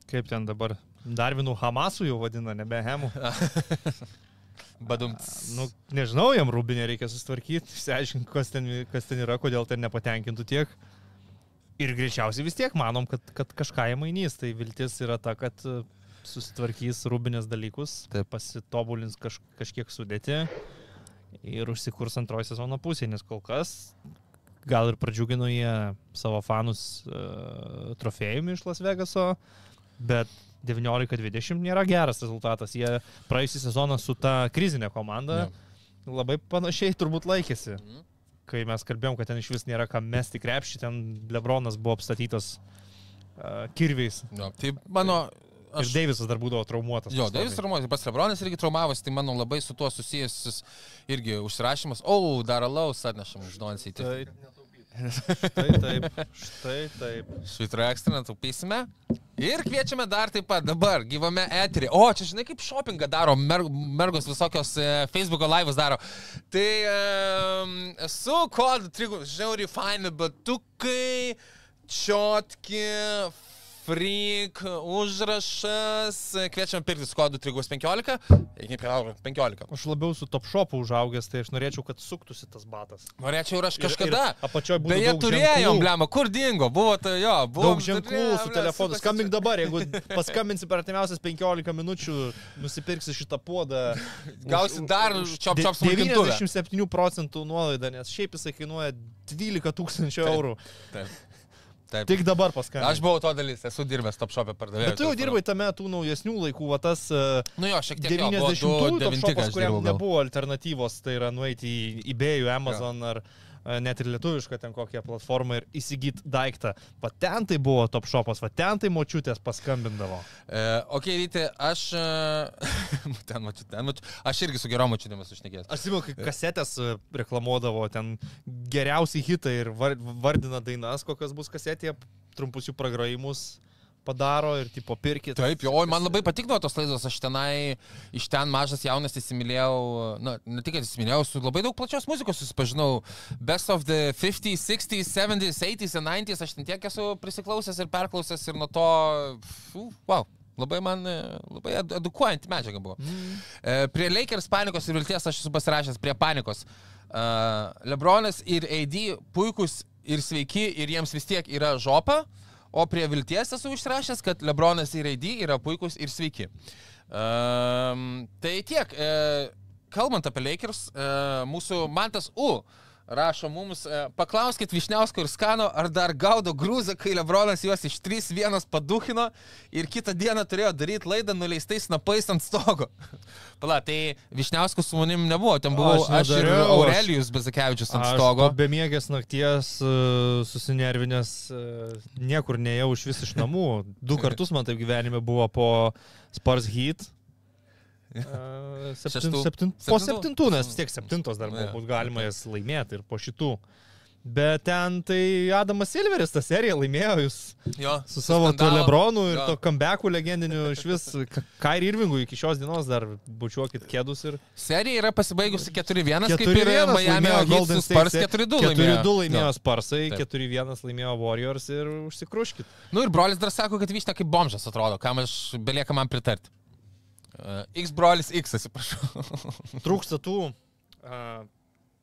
kaip ten dabar? Darvinų Hamasų jau vadina, nebe Hemų. Badum. Nu, nežinau, jam rūbinė reikia susitvarkyti, išsiaiškinti, kas ten, kas ten yra, kodėl ten nepatenkintų tiek. Ir greičiausiai vis tiek manom, kad, kad kažką jie mainys. Tai viltis yra ta, kad e, susitvarkys rūbinės dalykus, Taip. pasitobulins kaž, kažkiek sudėti ir užsikurs antroji sezono pusė, nes kol kas gal ir pradžiugino jie savo fanus uh, trofėjumi iš Las Vegaso, bet 19-20 nėra geras rezultatas. Jie praėjusią sezoną su ta krizinė komanda labai panašiai turbūt laikėsi. Mhm. Kai mes kalbėjom, kad ten iš vis nėra kam mesti krepšį, ten Lebronas buvo apstatytas uh, kirviais. Jo, tai mano... Aš... Ir Deivisas dar būdavo traumuotas. Jo, pastoviai. Deivis traumuotas, pats Lebronas irgi traumavosi, tai manau labai su tuo susijęs irgi užsirašymas. O, dar alaus atnešam už Donsį. Tai štai taip, štai taip. švitro ekstra netaupysime. Ir kviečiame dar taip pat dabar gyvame eterį. O, čia žinai, kaip shoppingą daro, mer mergos visokios e, Facebook'o live'us daro. Tai um, su kodu trigu, žiauriai faini batukai, čiotki, freak, užrašas. Kviečiame pirkti su kodu trigus 15. Iki 15. Aš labiau su top shopu užaugęs, tai aš norėčiau, kad suktųsi tas batas. Norėčiau ir aš Ir- kažkada. ir Apačioje būtų Beje, turėjom, blema, kur dingo, buvo tai jo, buvo. Daug ženklų su telefonu. Skambink dabar, jeigu paskambinsi per artimiausias 15 minučių, nusipirksi šitą puodą. Gausi dar čiop čiop smulkintuvę. 97 procentų nuolaidą, nes šiaip jisai kainuoja 12 tūkstančių eurų. Taip. Taip. Tik dabar paskambink. Aš buvau to dalis, esu dirbęs top shop'e pardavėjai. Bet tu jau dirbai tame tų naujesnių laikų, va tas uh, Nu jo, šiek tiek. jo, buvo 90-ųjų du top devinti, shopas, kai aš kuriam nebuvo alternatyvos, tai yra nueiti į eBay'ų, Amazon ar e, net ir lietuvišką ten kokią platformą ir įsigyti daiktą. Va ten tai buvo top shopas, va ten tai močiutės paskambindavo. E, ok, ryti, aš... e, ten mačiu, ten mačiu. Aš irgi su gerom mačiutėmis užnekėjęs. Aš atsimenu, kai kasetės e, reklamuodavo ten geriausi hitai ir var- vardina dainas, kokios bus kasetėje, trumpus jų pragrojimus padaro ir tipo pirkit. Taip, jo, man labai patikdavo tos laidos, aš tenai, iš ten mažas jaunas įsimylėjau, na, ne tik įsimylėjau, su labai daug plačios muzikos susipažinau. Best of the 50s, 60s, 70s, 80s ir 90s, aš ten tiek esu prisiklausęs ir perklausęs ir nuo to, fu, wow. Labai man, e, labai edu- edukuojanti medžiaga buvo. Mm. E, prie Lakers panikos ir vilties aš esu pasirašęs prie panikos. Uh, Lebronas ir AD puikus ir sveiki ir jiems vis tiek yra žopa. O prie vilties esu išrašęs, kad Lebronas ir AD yra puikus ir sveiki. Um, tai tiek. E, kalbant apie Lakers, e, mūsų Mantas U. rašo mums, e, paklauskit Višniausko ir Skano, ar dar gaudo grūzą, kai Lebronas juos iš 3-1 paduhino ir kitą dieną turėjo daryti laidą nuleistais napais ant stogo. Pala, tai Višniausko su manim nebuvo, ten buvau aš, aš ir Aurelijus Bezakevičius ant Aš stogo. po bemiegės nakties uh, susinervinęs, uh, niekur nejau iš vis iš namų. Du kartus man taip gyvenime buvo po Spars Heat. Uh, septin, septin, po Septintų? nes vis tiek septintos dar buvo, Jo. būt galima jas laimėti ir po šitų. Bet ten tai Adamas Silveris tą seriją laimėjo, jūs Jo, su savo skandalo. Lebronu ir Jo. to comebacku legendiniu iš vis, Kairi Irvingų iki šios dienos dar bučiuokit kėdus ir Serija yra pasibaigusi 4-1, kaip ir 4-1 Miami Golden Spurs State. 4-2 laimėjo. 4-2 laimėjo Jo. Sparsai, Taip. 4-1 laimėjo Warriors ir užsikruškit. Nu ir brolis dar sako, kad vyšta kaip bomžas atrodo, kam aš belieka man pritarti. X brolis X, atsiprašau. Trūksta tų uh,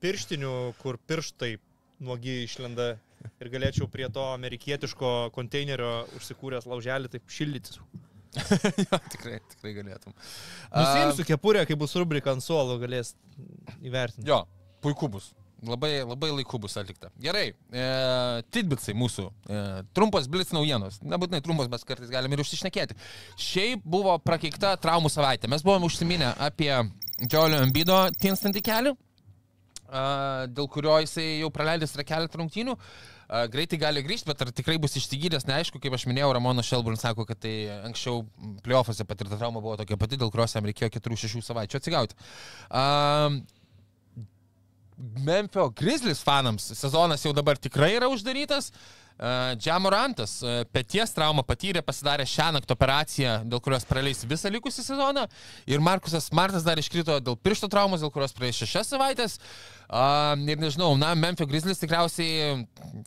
pirštinių, kur pirštai nuogi išlenda ir galėčiau prie to amerikietiško konteinerio užsikūręs lauželį taip šildytis. jo, tikrai, tikrai galėtum. Nusimsiu kepurę, kai bus rubrika ant suolo, galės įvertinti. Jo, puiku bus. Labai, labai laiku bus atlikta. Gerai, e, tidbitsai mūsų. E, trumpas blitz naujienos. Nebūtinai trumpas, bet kartais galim ir užsišnekėti. Šiaip buvo prakeikta traumų savaitė. Mes buvome užsiminę apie Džiolio Ambido tinstantį kelią, a, dėl kurio jisai jau praleidęs yra keletą rungtynių. A, Greitai gali grįžti, bet ar tikrai bus išsigydęs, neaišku, kaip aš minėjau, Ramono Shelburne sako, kad tai anksčiau playoffuose patirta trauma buvo tokia pati, dėl kurios jam reikėjo 4-6 savaičių atsigauti. Um, Memphio Grizzlies fanams sezonas jau dabar tikrai yra uždarytas. Uh, Džamorantas uh, peties traumą patyrė, pasidarė šią naktį operaciją, dėl kurios praleis visą likusį sezoną. Ir Markusas Martas dar iškrito dėl piršto traumos, dėl kurios praeis šešias savaitės. Uh, ir nežinau, na, Memphio Grizzlies tikriausiai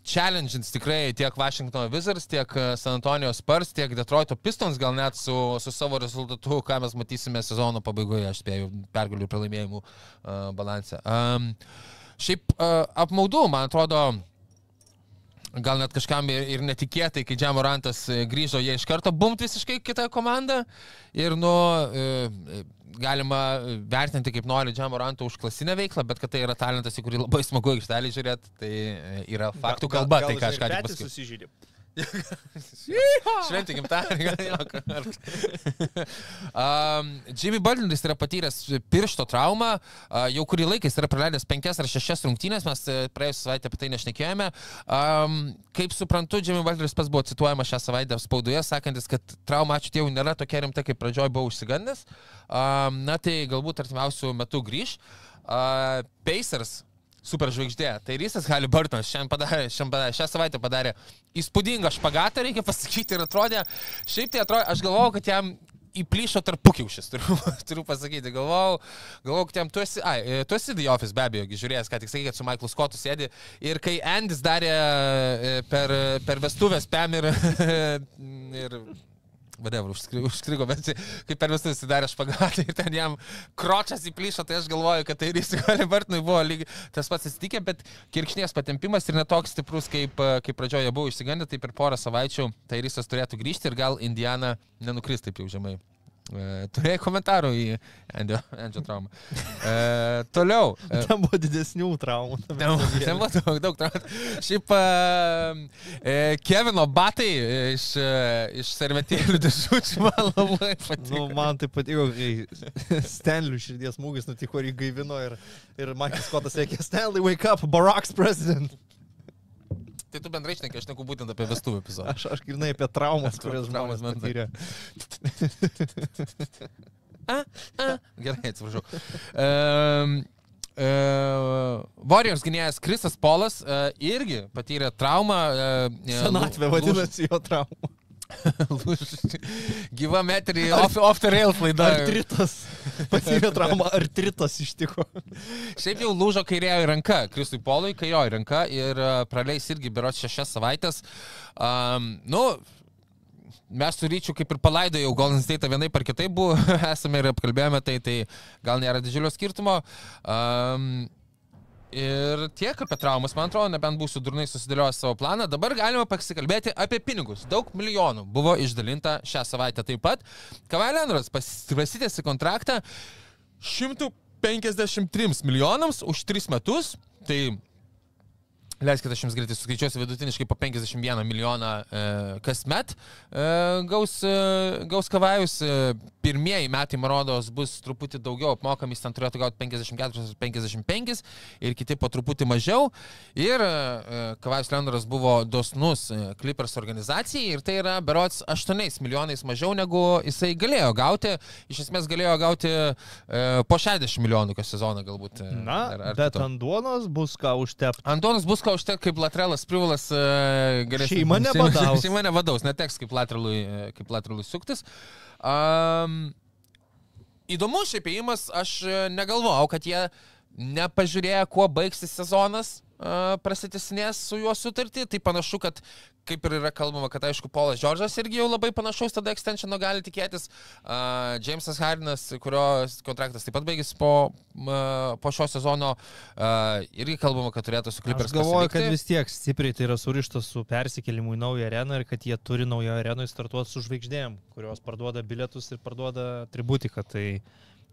challengeins tikrai tiek Washington Wizards, tiek San Antonio Spurs, tiek Detroito Pistons, gal net su, su savo rezultatu, ką mes matysime sezono pabaigoje, aš spėjau, pergalių ir pralaimėjimų uh, balansą. Um, šiaip uh, apmaudu, man atrodo, gal net kažkam ir, ir netikėtai, kai Džamorantas e, grįžo, jie iš karto bumt visiškai kitą komandą ir, nu, e, galima vertinti kaip nori Džamoranto už klasinę veiklą, bet kad tai yra talentas, į kurį labai smagu aikštelį žiūrėti, tai e, yra faktų kalba, tai ką aš ką tik pasakiau. Šventį gimtadienį, gal jo. um, Jimmy Butleris yra patyręs piršto traumą, uh, jau kurį laiką jis yra praleidęs penkias ar šešias rungtynės, mes e, praėjusią savaitę apie tai nešnekėjome. Um, kaip suprantu, Jimmy Butleris pats buvo cituojamas šią savaitę spaudoje, sakantis, kad trauma, ačiū Dievui, nėra tokia rimta, kaip pradžioj buvo užsigandęs. Um, na tai galbūt artimiausių metų grįž. Uh, Pacers superžvaigždė. Tai Rysas Haliburtonas šiandien padarė, šiandien padarė, šią savaitę padarė įspūdingą špagatą, reikia pasakyti, ir atrodė, šiaip tai atrodė, aš galvojau, kad jam įplyšo tarpukiaušis, turiu, turiu pasakyti. Galvojau, galvojau, kad jam tu esi, ai, e, tu esi The Office be abejo, žiūrėjęs, ką tik sakai, kad su Michaelu Scottu sėdi. Ir kai Andis darė e, per, per vestuvės PM ir, ir whatever, užskrigo, bet kaip per visus įsidarė špagatą ir ten jam kročias įplyšo, tai aš galvoju, kad tai ir įsigali Bartonui buvo lygiai tas pats atsitikė, bet kirkšnės patempimas ir netoks stiprus, kaip, kaip pradžioje buvo išsigandę, tai per porą savaičių tai Rysas turėtų grįžti ir gal Indiana nenukris taip jau žemai. E, Turėjai komentarų į Andžio, Andžio traumą. E, toliau. E, Ten buvo didesnių traumų. Ten ten buvo daug, daug traumų. Šiaip e, e, Kevino batai iš, iš servetėlių dėžučių man labai patiko. Nu, man tai patiko, kai Stanley širdies smūgis nutiko ir jį gaivino ir, ir Michael Scottas sakė, Stanley, wake up, Barack's president. Tai tu bendrai šneki, aš neku būtent apie vestuvių epizodą. Aš, aš grinai apie traumas, Tra- kurias žmonės man patyrė. Gerai, atsiprašau. Um, uh, Warriors gynėjas Krisas Polas uh, irgi patyrė traumą. Uh, Senatvė vadinasi jo trauma. Gyva metrį off, off the rails laida. Artritas. Patyrė traumą, artritas ištiko. Šiaip jau lūžo kairioji ranka, Kristui Polui kairioji ranka ir uh, praleis irgi berots šešias savaitės. Um, nu, mes su ryčiu kaip ir palaidojau Golden State vienai par kitai buvo, esame ir apkalbėjome, tai, tai gal nėra didžiulio skirtumo. Um, Ir tiek apie traumas, man atrodo, nebent būsiu durnai susidėliojęs savo planą. Dabar galima pasikalbėti apie pinigus. Daug milijonų buvo išdalinta šią savaitę taip pat. Kavalenras prasitėsi kontraktą 153 milijonams už 3 metus. Tai Leiskite, aš jums greitai suskaičiuosiu vidutiniškai po 51 milijoną e, kasmet e, gaus, e, gaus kavajus. E, pirmieji metai, man rodos, bus truputį daugiau apmokami, jis ten turėtų gauti 54 ar 55 ir kiti po truputį mažiau. Ir e, kavajus Lendoras buvo dosnus e, Clippers organizacijai ir tai yra berots 8 milijonais mažiau negu jisai galėjo gauti. Iš esmės galėjo gauti e, po 60 milijonų kas sezoną galbūt. e, Na, ar- ar bet kito. ant duonos bus ką užtepti. Antonas bus ką užtek kaip Latrelas Privalas uh, galės. Šeima nevadaus. Šeima nevadaus, neteks kaip Latrelui, e, kaip Latrelui suktis. Um, įdomu šiaip įėjimas, aš e, negalvojau, kad jie nepažiūrėjo, kuo baigsis sezonas, prasitesinės su juo sutartį. Tai panašu, kad kaip ir yra kalbama, kad aišku, Polas Džordžas irgi jau labai panašaus tada extensiono gali tikėtis. Uh, Jamesas Hardinas, kurio kontraktas taip pat baigėsi po, uh, po šio sezono, uh, irgi kalbama, kad turėtų su Clippers Aš galvoju, kad pasilikti. vis tiek stipriai tai yra surištas su persikėlimu į naują areną ir kad jie turi naują areną startuoti su žvaigždėm, kurios parduoda bilietus ir parduoda atributiką. Tai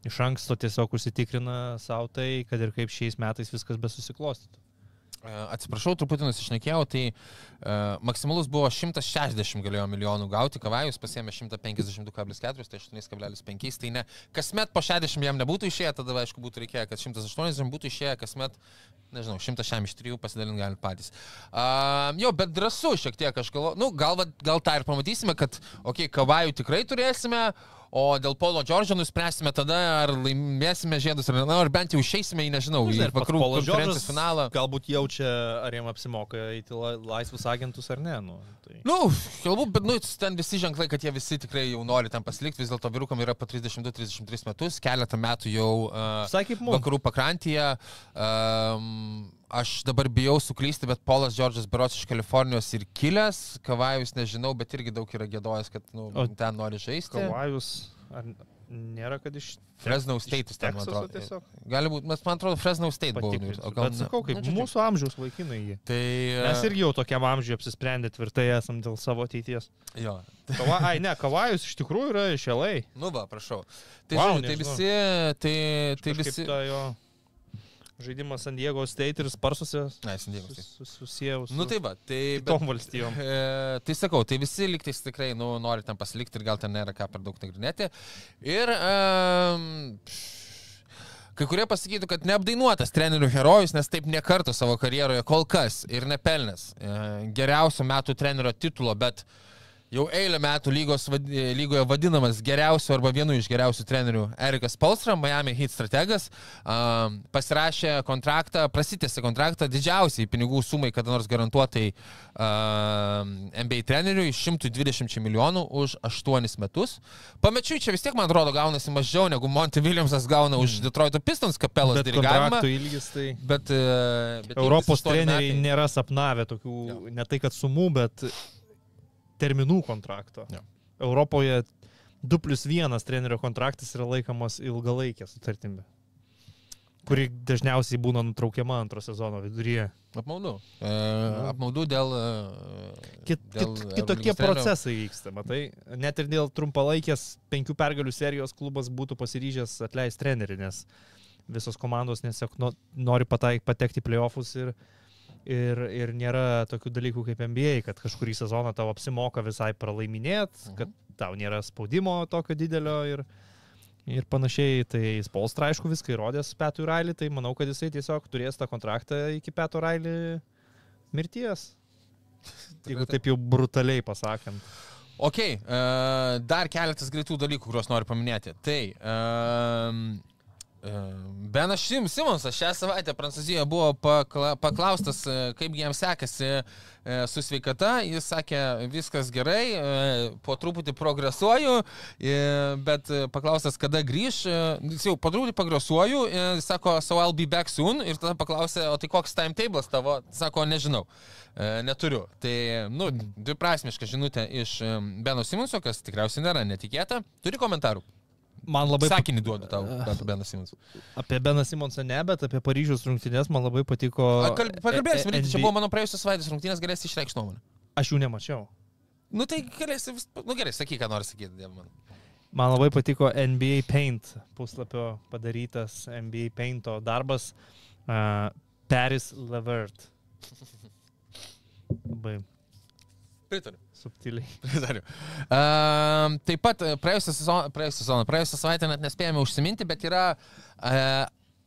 iš anksto tiesiog užsitikrina savo tai, kad ir kaip šiais metais viskas besusiklostytų. E, Atsiprašau, truputį nusišnekėjau, tai uh, maksimalus buvo 160 galėjo milijonų gauti, Kavajus pasėmė 152,4, tai 8,5, tai ne, kasmet po 60 jam nebūtų išėję, tada aišku būtų reikėję, kad 180 būtų išėję, kasmet, nežinau, 163 pasidalinti gali patys. Uh, jo, bet drąsu šiek tiek, aš galvoju, nu, gal, gal tą ir pamatysime, kad, okei, okay, Kavajų tikrai turėsime, O dėl Polo Džordžo nuspręsime tada, ar laimėsime žiedus, ar, ne, ar bent jau išeisime į, nežinau, į Žinai, pats vakarų konferencijos finalą. Galbūt jaučia, ar jam apsimoka la- laisvus agentus ar ne. Nu, tai... Nu, galbūt, bet nu, ten visi ženklai, kad jie visi tikrai jau nori ten pasilikti, vis dėlto vyrukam yra po 32-33 metus, keletą metų jau uh, mums. vakarų pakrantėje. Um, aš dabar bijau suklysti, bet Polas Džordžas Berots iš Kalifornijos ir kilęs, Kavajus nežinau, bet irgi daug yra gėdojęs, kad nu, O ten nori žaisti. Kavajus, ar nėra, kad iš... Fresno State ten, man atrodo. tiesiog? Gali būti, mes man atrodo, Fresno State buvo. Patikrinsiu. o gal sakau, kaip Nu, žodžiu. mūsų amžiaus vaikinai jie. Tai... Mes irgi jau tokiam amžiui apsisprendę tvirtai esam dėl savo ateities. Jo. Kava, ai, ne, Kavajus iš tikrųjų yra iš LA. Nu va, prašau. Tai, wow, tai nežinau. visi, tai, tai visi. Ta jo žaidimas San Diego State ir Sparsuose Na, sindėjimas. sus- sus- susijęs su Nu tai va, tai... Kitom valstijom. e, tai sakau, tai visi liktais tikrai nu, nori ten pasilikti ir gal ten nėra ką per daug nagrinėti. Ir... Um, Kai kurie pasakytų, kad neapdainuotas trenerių herojus, nes taip nekarto savo karjeroje kol kas ir nepelnęs e, geriausio metų trenerio titulo, bet jau eilę metų lygos, e, lygoje vadinamas geriausiu arba vienu iš geriausių trenerių Erikas Polstra, Miami Heat strategas, um, pasirašė kontraktą, prasitėsi kontraktą didžiausiai pinigų sumai, kada nors garantuotai um, NBA treneriui 120 milijonų už 8 metus. Pamečiui čia vis tiek, man atrodo, gaunasi mažiau negu Monty Williamsas gauna už Detroit Pistons kapelos dirigavimą. ilgis tai... Bet, e, bet Europos 28 treneriai metai- nėra sapnavę tokių, Jo. ne tai kad sumų, bet terminų kontrakto. Jo. Europoje 2 plus 1 trenerio kontraktas yra laikomas ilgalaikė sutartimi, kuri dažniausiai būna nutraukiama antro sezono viduryje. Apmaudu. E, apmaudu dėl... e, Kit, dėl kit, kitokie procesai vyksta, matai. Net ir dėl trumpalaikės penkių pergalių serijos klubas būtų pasiryžęs atleisti trenerį, nes visos komandos no, nori pataik, patekti į playoffus ir, ir, ir nėra tokių dalykų kaip NBA, kad kažkurį sezoną tau apsimoka visai pralaiminėt, Mhm. kad tau nėra spaudimo tokio didelio ir, ir panašiai. Tai Spolstra aišku viską įrodęs Petui Railį, tai manau, kad jisai tiesiog turės tą kontraktą iki Peto Railį mirties. Jeigu taip jau brutaliai pasakant. Ok, e, dar keletas greitų dalykų, kuriuos noriu paminėti. Tai um, Benas Simonsas šią savaitę Prancūzijoje buvo pakla, paklaustas, kaip jam sekasi su sveikata. Jis sakė, viskas gerai, po truputį progresuoju, bet paklaustas, kada grįž, e, jis jau po truputį progresuoju, sako, so I'll be back soon ir tada paklausė, o tai koks timetables tavo, sako, nežinau. Neturiu. Tai, nu, dviprasmiška žinutė iš Beno Simonso, kas tikriausiai nėra netikėta. Turi komentarų? Man labai Sakinį duodu tau apie Beną Simonsą. Apie Beną Simonsą ne, bet apie Paryžiaus rungtynės man labai patiko. Pakalbėsim, e- ryte, čia buvo mano praėjusios savaitės rungtynės, galėsi išreikšti nuomonę. Aš jų nemačiau. Nu tai galėsi, nu gerai, sakyk, ką nori sakyti, man. Man labai patiko NBA Paint puslapio padarytas NBA Painto darbas. Uh, Paris Levert. Labai Pritariu. subtiliai. Pritariu. Uh, taip pat e, praėjusią sezoną, praėjusią, sezoną, praėjusią savaitę net nespėjome užsiminti, bet yra uh,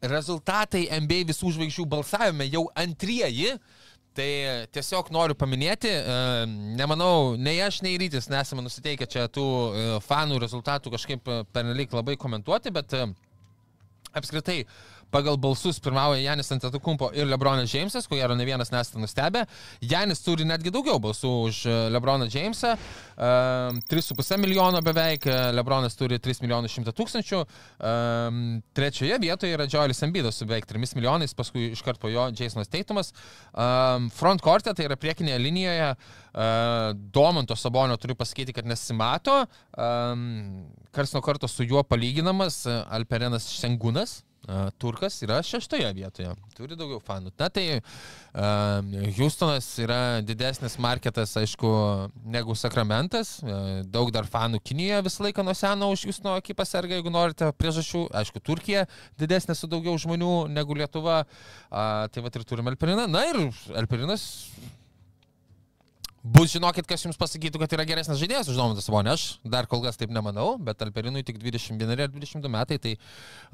rezultatai NBA visų žvaigždžių balsavime jau antrieji. Tai tiesiog noriu paminėti, uh, nemanau, nei aš, nei rytis nesame nusiteikę čia tų uh, fanų rezultatų kažkaip pernelyg labai komentuoti, bet uh, apskritai pagal balsus pirmauja Janis Antetokumpo ir Lebronas Džeimsas, ko gero ne vienas nesate nustebę. Janis turi netgi daugiau balsų už e, Lebroną Džeimsą, uh, 3,5 milijono beveik, Lebronas turi 3 milijonus 100 tūkstančių. Trečioje vietoje yra Joelis Embidas su beveik 3 milijonais, paskui iškart po jo Jasonas Teitumas. Um, front korte, tai yra priekinėje linijoje, Domanto Sabonio turiu pasakyti, kad nesimato. Kars nuo karto su juo palyginamas Alperenas Šengunas. Turkas yra šeštoje vietoje, turi daugiau fanų. Na tai uh, Houstonas yra didesnis marketas, aišku, negu Sakramentas. Uh, daug dar fanų Kinijoje visą laiką nuo seno už Houstono ekipą serga, jeigu norite priežasčių. Aišku, Turkija didesnė su daugiau žmonių negu Lietuva. Uh, tai va ir turime Elperiną. Na ir Elperinas Bus, žinokit, kas jums pasakytų, kad yra geresnis žaidėjas už Domantą Sabonį. Aš dar kol kas taip nemanau, bet Alperinui tik 21 ar 22 metai, tai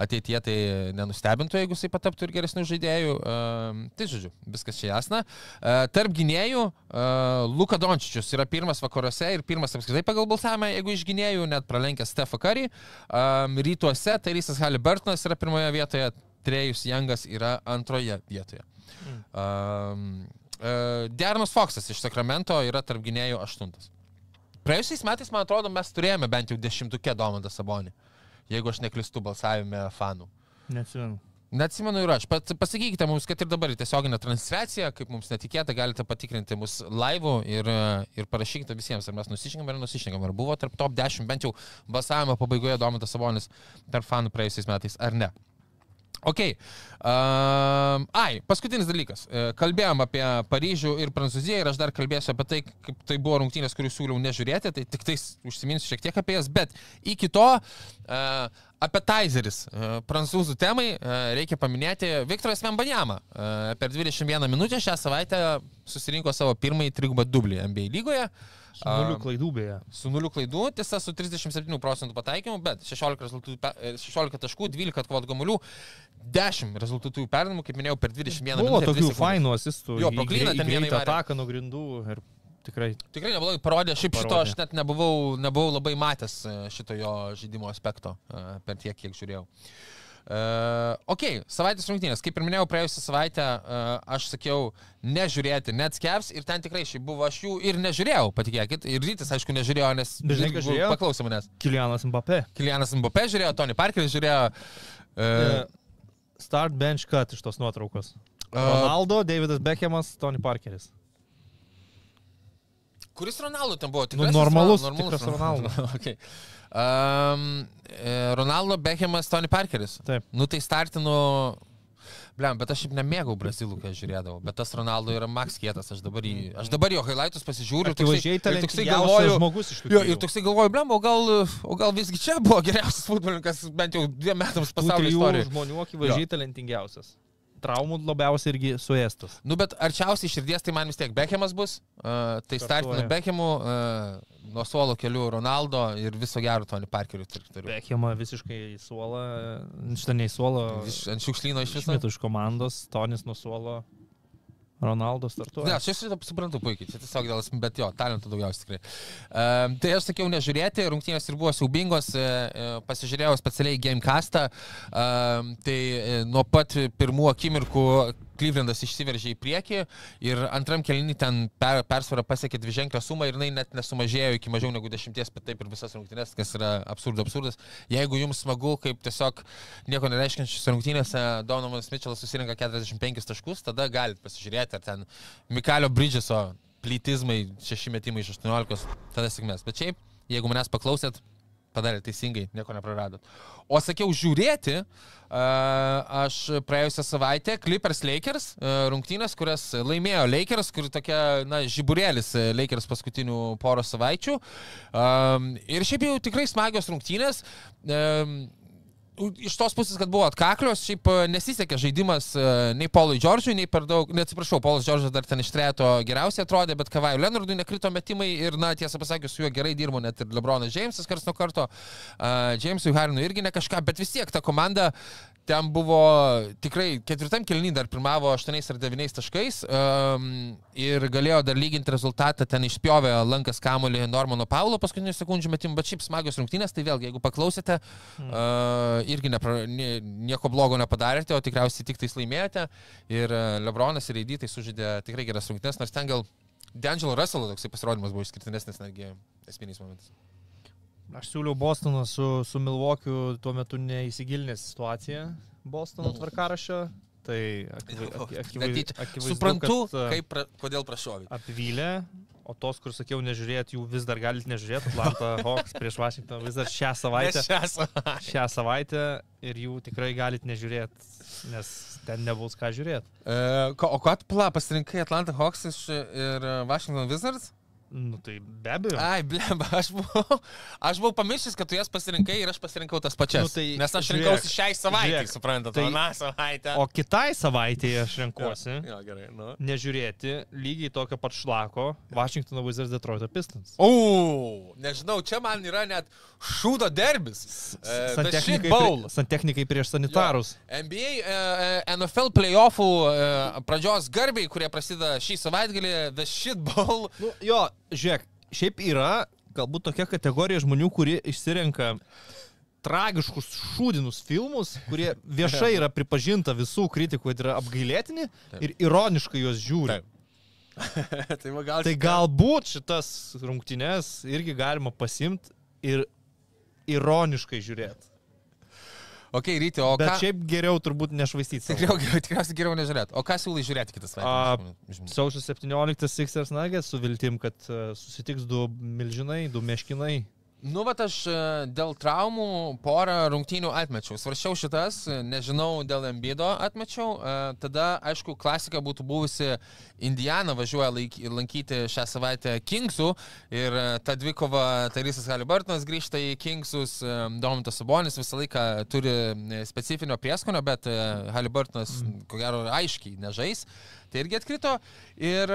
ateitie tai nenustebintų, jeigu jisai pataptų ir geresnių žaidėjų. Uh, tai žodžiu, viskas čia jasna. Uh, tarp gynėjų uh, Luka Dončičius yra pirmas vakaruose ir pirmas apskritai pagal balsavimą, jeigu iš gynėjų net pralenkęs Stefą Curry. Uh, rytuose Terysas Haliburtonas yra pirmoje vietoje, Trejus Jangas yra antroje vietoje. Mm. Uh, Dernas Foksas iš Sakramento yra tarp gynėjų aštuntas. Praėjusiais metais, man atrodo, mes turėjome bent jau dešimtukę Domantą Sabonį, jeigu aš neklistu balsavime fanų. Neatsimenu. Neatsimenu ir aš. Pat pasakykite mums, kad ir dabar tiesioginė transliacija, kaip mums netikėta, galite patikrinti mus live ir, ir parašykite visiems, ar mes nusišingam ar nusišingam, ar buvo tarp top 10, bent jau balsavimo pabaigoje Domantas Sabonis tarp fanų praėjusiais metais, ar ne. Ok. Uh, ai, paskutinis dalykas. Uh, kalbėjom apie Paryžių ir Prancūziją ir aš dar kalbėsiu apie tai, kaip tai buvo rungtynės, kurių siūliau nežiūrėti, tai tik tais užsiminsiu šiek tiek apie jas, bet iki to uh, Appetizeris. Uh, prancūzų temai uh, reikia paminėti Viktoras Vembanjama. Uh, per 21 minutę šią savaitę susirinko savo pirmąjį trigubą dublį NBA lygoje. Su nuliu klaidų beje. Su nuliu klaidų, tiesa, su 37 procentų pataikymu, bet 16, rezultatų, 16 taškų, 12 atkovot gamulių, 10 rezultatų perdamų, kaip minėjau, per 21 Buvo minutę. tokių fainų asistų. Jo, proklyną ten vieną ataką nuo grindų ir tikrai. Tikrai neblogai parodė, šiaip šito Parodė. aš net nebuvau, nebuvau labai matęs e, šito jo žaidimo aspekto e, per tiek, kiek žiūrėjau. Uh, ok, savaitės rungtynės. Kaip ir minėjau, praėjusią savaitę uh, aš sakiau nežiūrėti net skevs ir ten tikrai šiaip buvo, aš jų ir nežiūrėjau, patikėkit. Ir rytis, aišku, nežiūrėjo, nes... Žinai, ką žiūrėjo? Paklausė manęs. Kilianas Mbappé. Kilianas Mbappé žiūrėjo, Tony Parkeris žiūrėjo. Uh, E, Start bench cut iš tos nuotraukos. uh, Ronaldo, Davidas Beckhamas, Tony Parkeris. kuris Ronaldo ten buvo? Nu, Tikrasis normalus, Ron- tikras Ronaldo. okay. Um, Ronaldo, Beckhamas, Tony Parkeris. Taip. Nu tai startinu. Blem, bet aš šiaip nemėgau brazilų, kai žiūrėdavau. Bet tas Ronaldo yra Max kietas. Aš dabar, jį, aš dabar jo highlightus pasižiūriu. toksai- Akivaizdžiai ir toksai galvoju. žmogus iš Jo, tikrųjų. ir toksai galvoju, blem, o gal, o gal visgi čia buvo geriausias futbolininkas bent jau dviem metams pasaulio istorijoje. žmonių akivaizdžiai talentingiausias. Traumų labiausiai irgi suėstas. Nu, bet arčiausiai širdies tai man vis tiek Beckhamas bus. Uh, tai startinu. Beckhamu, uh, nuo suolo keliu Ronaldo ir viso gero Tony Parkeriu turiu. Beckhama visiškai į suolą, šitą ne į suolą, Iš, ant šiukšlyno iš viso. iš komandos, Tonis nuo suolo, Ronaldo Ne, startuoja. aš šitą suprantu puikiai, čia tiesiog dėl, bet jo, talentų daugiausiai tikrai. Um, tai aš sakiau nežiūrėti, rungtynės ir buvo siaubingos, e, e, pasižiūrėjau specialiai Gamecastą, um, tai e, nuo pat pirmų akimirkų Klyvlendas išsiveržė į priekį ir antram kelinį ten per, persvarą pasiekė dvi ženklę sumą ir jinai net nesumažėjo iki mažiau negu dešimties, bet taip ir visas rungtynės, kas yra absurdas, absurdas. Jeigu jums smagu, kaip tiesiog nieko nereiškiančiose rungtynėse Donomas Mitchellas susirinka 45 taškus, tada galite pasižiūrėti, ar ten Mikalio Bridgeso plytizmai, šeši metimai iš 18, tada sėkmės. Bet šiaip, jeigu manęs paklausėt, padarė teisingai, nieko nepraradot. O sakiau žiūrėti, aš praėjusią savaitę Clippers Lakers rungtynės, kurias laimėjo Lakers, kur tokia, na, žiburėlis Lakers paskutinių poros savaičių. Ir šiaip jau tikrai smagios rungtynės. Um, iš tos pusės, kad buvo atkaklios, šiaip e, nesisekė žaidimas e, nei Paului Džordžiui, nei per daug, neatsiprašau, Paulas Džordžas dar ten iš treto geriausiai atrodė, bet Kavaju Leonardui nekrito metimai ir, na, tiesą pasakius, su juo gerai dirbo net ir Lebronas Džeimsas kars nuo karto, uh, Džeimsui Harinui irgi ne kažką, bet vis tiek ta komanda ten buvo tikrai ketvirtam kelnį dar pirmavo 8 ar 9 taškais um, ir galėjo dar lyginti rezultatą, ten išpjovė lankas kamuolį Normano Paulo paskutinių sekundžių metimų, bet šiaip smagios rungtynės, tai vėlgi, jeigu paklausėte, mm. uh, irgi nepra, nie, nieko blogo nepadarėte, o tikriausiai tik tais laimėjote ir Lebronas ir Eidytai sužaidė tikrai geras rungtynės, nors ten gal D'Angelo Russell toksai pasirodymas buvo išskirtinesnis netgi esminiais momentais. Aš siūliau Bostoną su, su Milvokiu tuo metu neįsigilinęs situaciją Bostono tvarkarašio. Tai akivaizdžiai. Netyčia. Suprantu, kaip, pra, kodėl prašovai. Apvylė, o tos, kur sakiau, nežiūrėt, jų vis dar galite nežiūrėti. Atlanta Hawks prieš Washington vis dar šią savaitę. Šią savaitę. Šią savaitę ir jų tikrai galite nežiūrėti, nes ten nebus ką žiūrėti. E, ko, o ką tu pla pasirinkai Atlanta Hawks ir Washington Wizards? Nu tai be abejo. Ai, bleba, aš buvau, aš buvau pamiršęs, kad tu jas pasirinkai ir aš pasirinkau tas pačias. Nu, tai Nes aš žiūrėk, rinkausi šiai savaitę, žiūrėk, suprantat, tai- na savaitę. O kitai savaitėje aš renkuosi. Jo, gerai, nu. Nežiūrėti lygiai tokio pat šlako Washington Wizards Detroit Pistons. O, nežinau, čia man yra net šūdo derbis. E, the shit Santechnikai, bowl. prie, santechnikai prieš sanitarus. NBA, e, e, NFL playoffų e, pradžios garbiai, kurie prasideda šį savaitgalį, The Shit Bowl. Nu, jo, žiūrėk, šiaip yra galbūt tokia kategorija žmonių, kurie išsirenka tragiškus šūdinus filmus, kurie viešai yra pripažinta visų kritikų, kad yra apgailėtini ir ironiškai juos žiūri. Taip. tai gal Tai galbūt šitas rungtynes irgi galima pasimti ir ironiškai žiūrėti. Ok, ryti, o Bet ką... šiaip geriau turbūt nešvaistyti. Tikriau, geriau, tikriausiai geriau nežiūrėti. O ką siūlai žiūrėti kitas savaitės? Sausio 17 Sixers Nuggets su viltim, kad e, susitiks du milžinai, du meškinai. Nu, bet aš e, dėl traumų porą rungtynių atmečiau. Svaršiau šitas, e, nežinau, dėl Embido atmečiau. E, Tada, aišku, klasika būtų buvusi Indiana važiuoja lankyti šią savaitę Kingsų ir ta dvikova Tarisas Halibartonas grįžta į Kingsus, Domintas Sabonis visą laiką turi specifinio prieskonio, bet Halibartonas, mm. ko gero, aiškiai nežais. Tai irgi atkrito. Ir,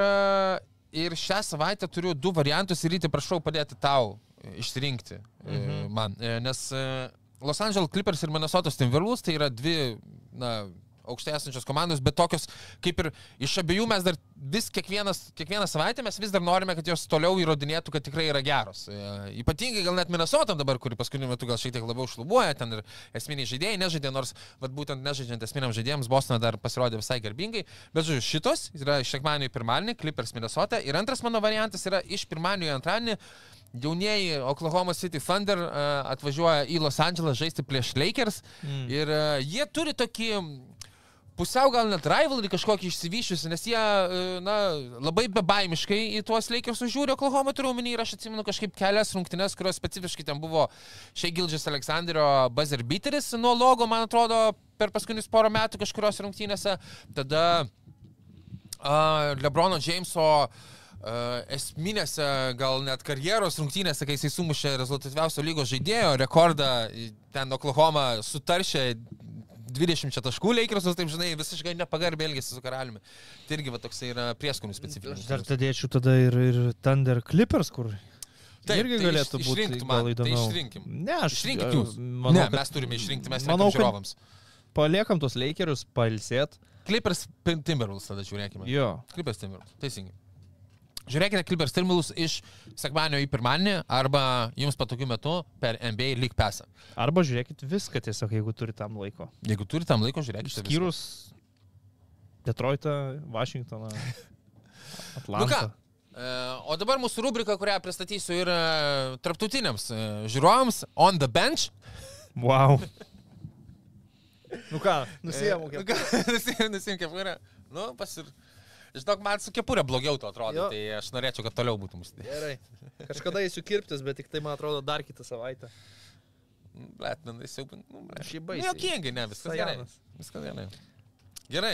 ir šią savaitę turiu du variantus ir ryte prašau padėti tau išsirinkti mhm. man. E, Nes e, Los Angeles Clippers ir Minnesotos Timberwolves tai yra dvi, na, aukštai esančios komandos, bet tokios kaip ir iš abiejų mes dar vis kiekvienas, kiekvieną savaitę mes vis dar norime, kad jos toliau įrodinėtų, kad tikrai yra geros. E, Ypatingai gal net Minnesotam dabar, kuri paskutiniu metu gal šiek tiek labiau šlubuoja, ten ir esminiai žaidėjai nežaidė, nors vat, būtent nežaidžiant esminiams žaidėjams Bostoną dar pasirodė visai garbingai. Bet žodžiu, šitos yra iš sekmadienio į pirmadienį, Clippers Minnesota. Ir antras mano variantas yra iš pirmadienio į antradienį. Jaunieji Oklahoma City Thunder uh, atvažiuoja į Los Andželą žaisti prieš Lakers mm. ir uh, jie turi tokį pusiau gal net rivalry kažkokį išsivyščiusi, nes jie, uh, na, labai bebaimiškai į tuos Lakers žiūri Oklahoma turiu omeny ir aš atsimenu kažkaip kelias rungtynes, kurios specifiškai ten buvo šiai Gildžas Aleksandrio buzzer beateris nuo logo, man atrodo, per paskutinius porą metų kažkurios rungtynėse. Tada uh, Lebrono Jameso Uh, esminėse, gal net karjeros rungtynėse, kai jisai sumušė rezultatyviausio lygos žaidėjo rekordą, ten Oklahoma sutaršė 20 taškų Lakersus, taip žinai, visiškai nepagarbiai elgėsi su karaliumi. Tai irgi va, toksai yra prieskonių specifinis. Aš dar tadėčiau tada ir, ir Thunder Clippers, kur Taip, irgi tai galėtų iš- būti man, tai įdomiau. išrinkim. Ne, aš Išrinkit jūs. Manau, ne, kad mes turime išrinkti, mes manau, žiūrovams. paliekam tos Lakerius pailsėt. Clippers Timberwolves tada žiūrėkime. Jo. Clippers Timberwolves, teisingai. Žiūrėkite Clippers Timberwolves iš sekmadienio į pirmadienį arba jums patogiu metu per NBA League Passą. Arba žiūrėkit viską tiesiog, jeigu turi tam laiko. Jeigu turite tam laiko, žiūrėkite. Išskyrus Detroitą, Vašingtoną, Atlantą. Nu E, O dabar mūsų rubrika, kurią pristatysiu ir e, tarptautiniams e, žiūrovams, On the Bench. Wow. Nu ką, nusijėmau Nu ką, Nusiėmė, nusiėmė kepurę. Nu, pasir... Žinok, man su kepurė blogiau to atrodo, Jo. tai aš norėčiau, kad toliau būtų mūsų. Gerai. Kažkada eisiu kirptis, bet tik tai, man atrodo, dar kitą savaitę. Blet, man jis jau... Nu. Šiaip Nu, baisiai. Jokingai, ne, viskas gerai. Sajanas. Viskas gerai. Gerai.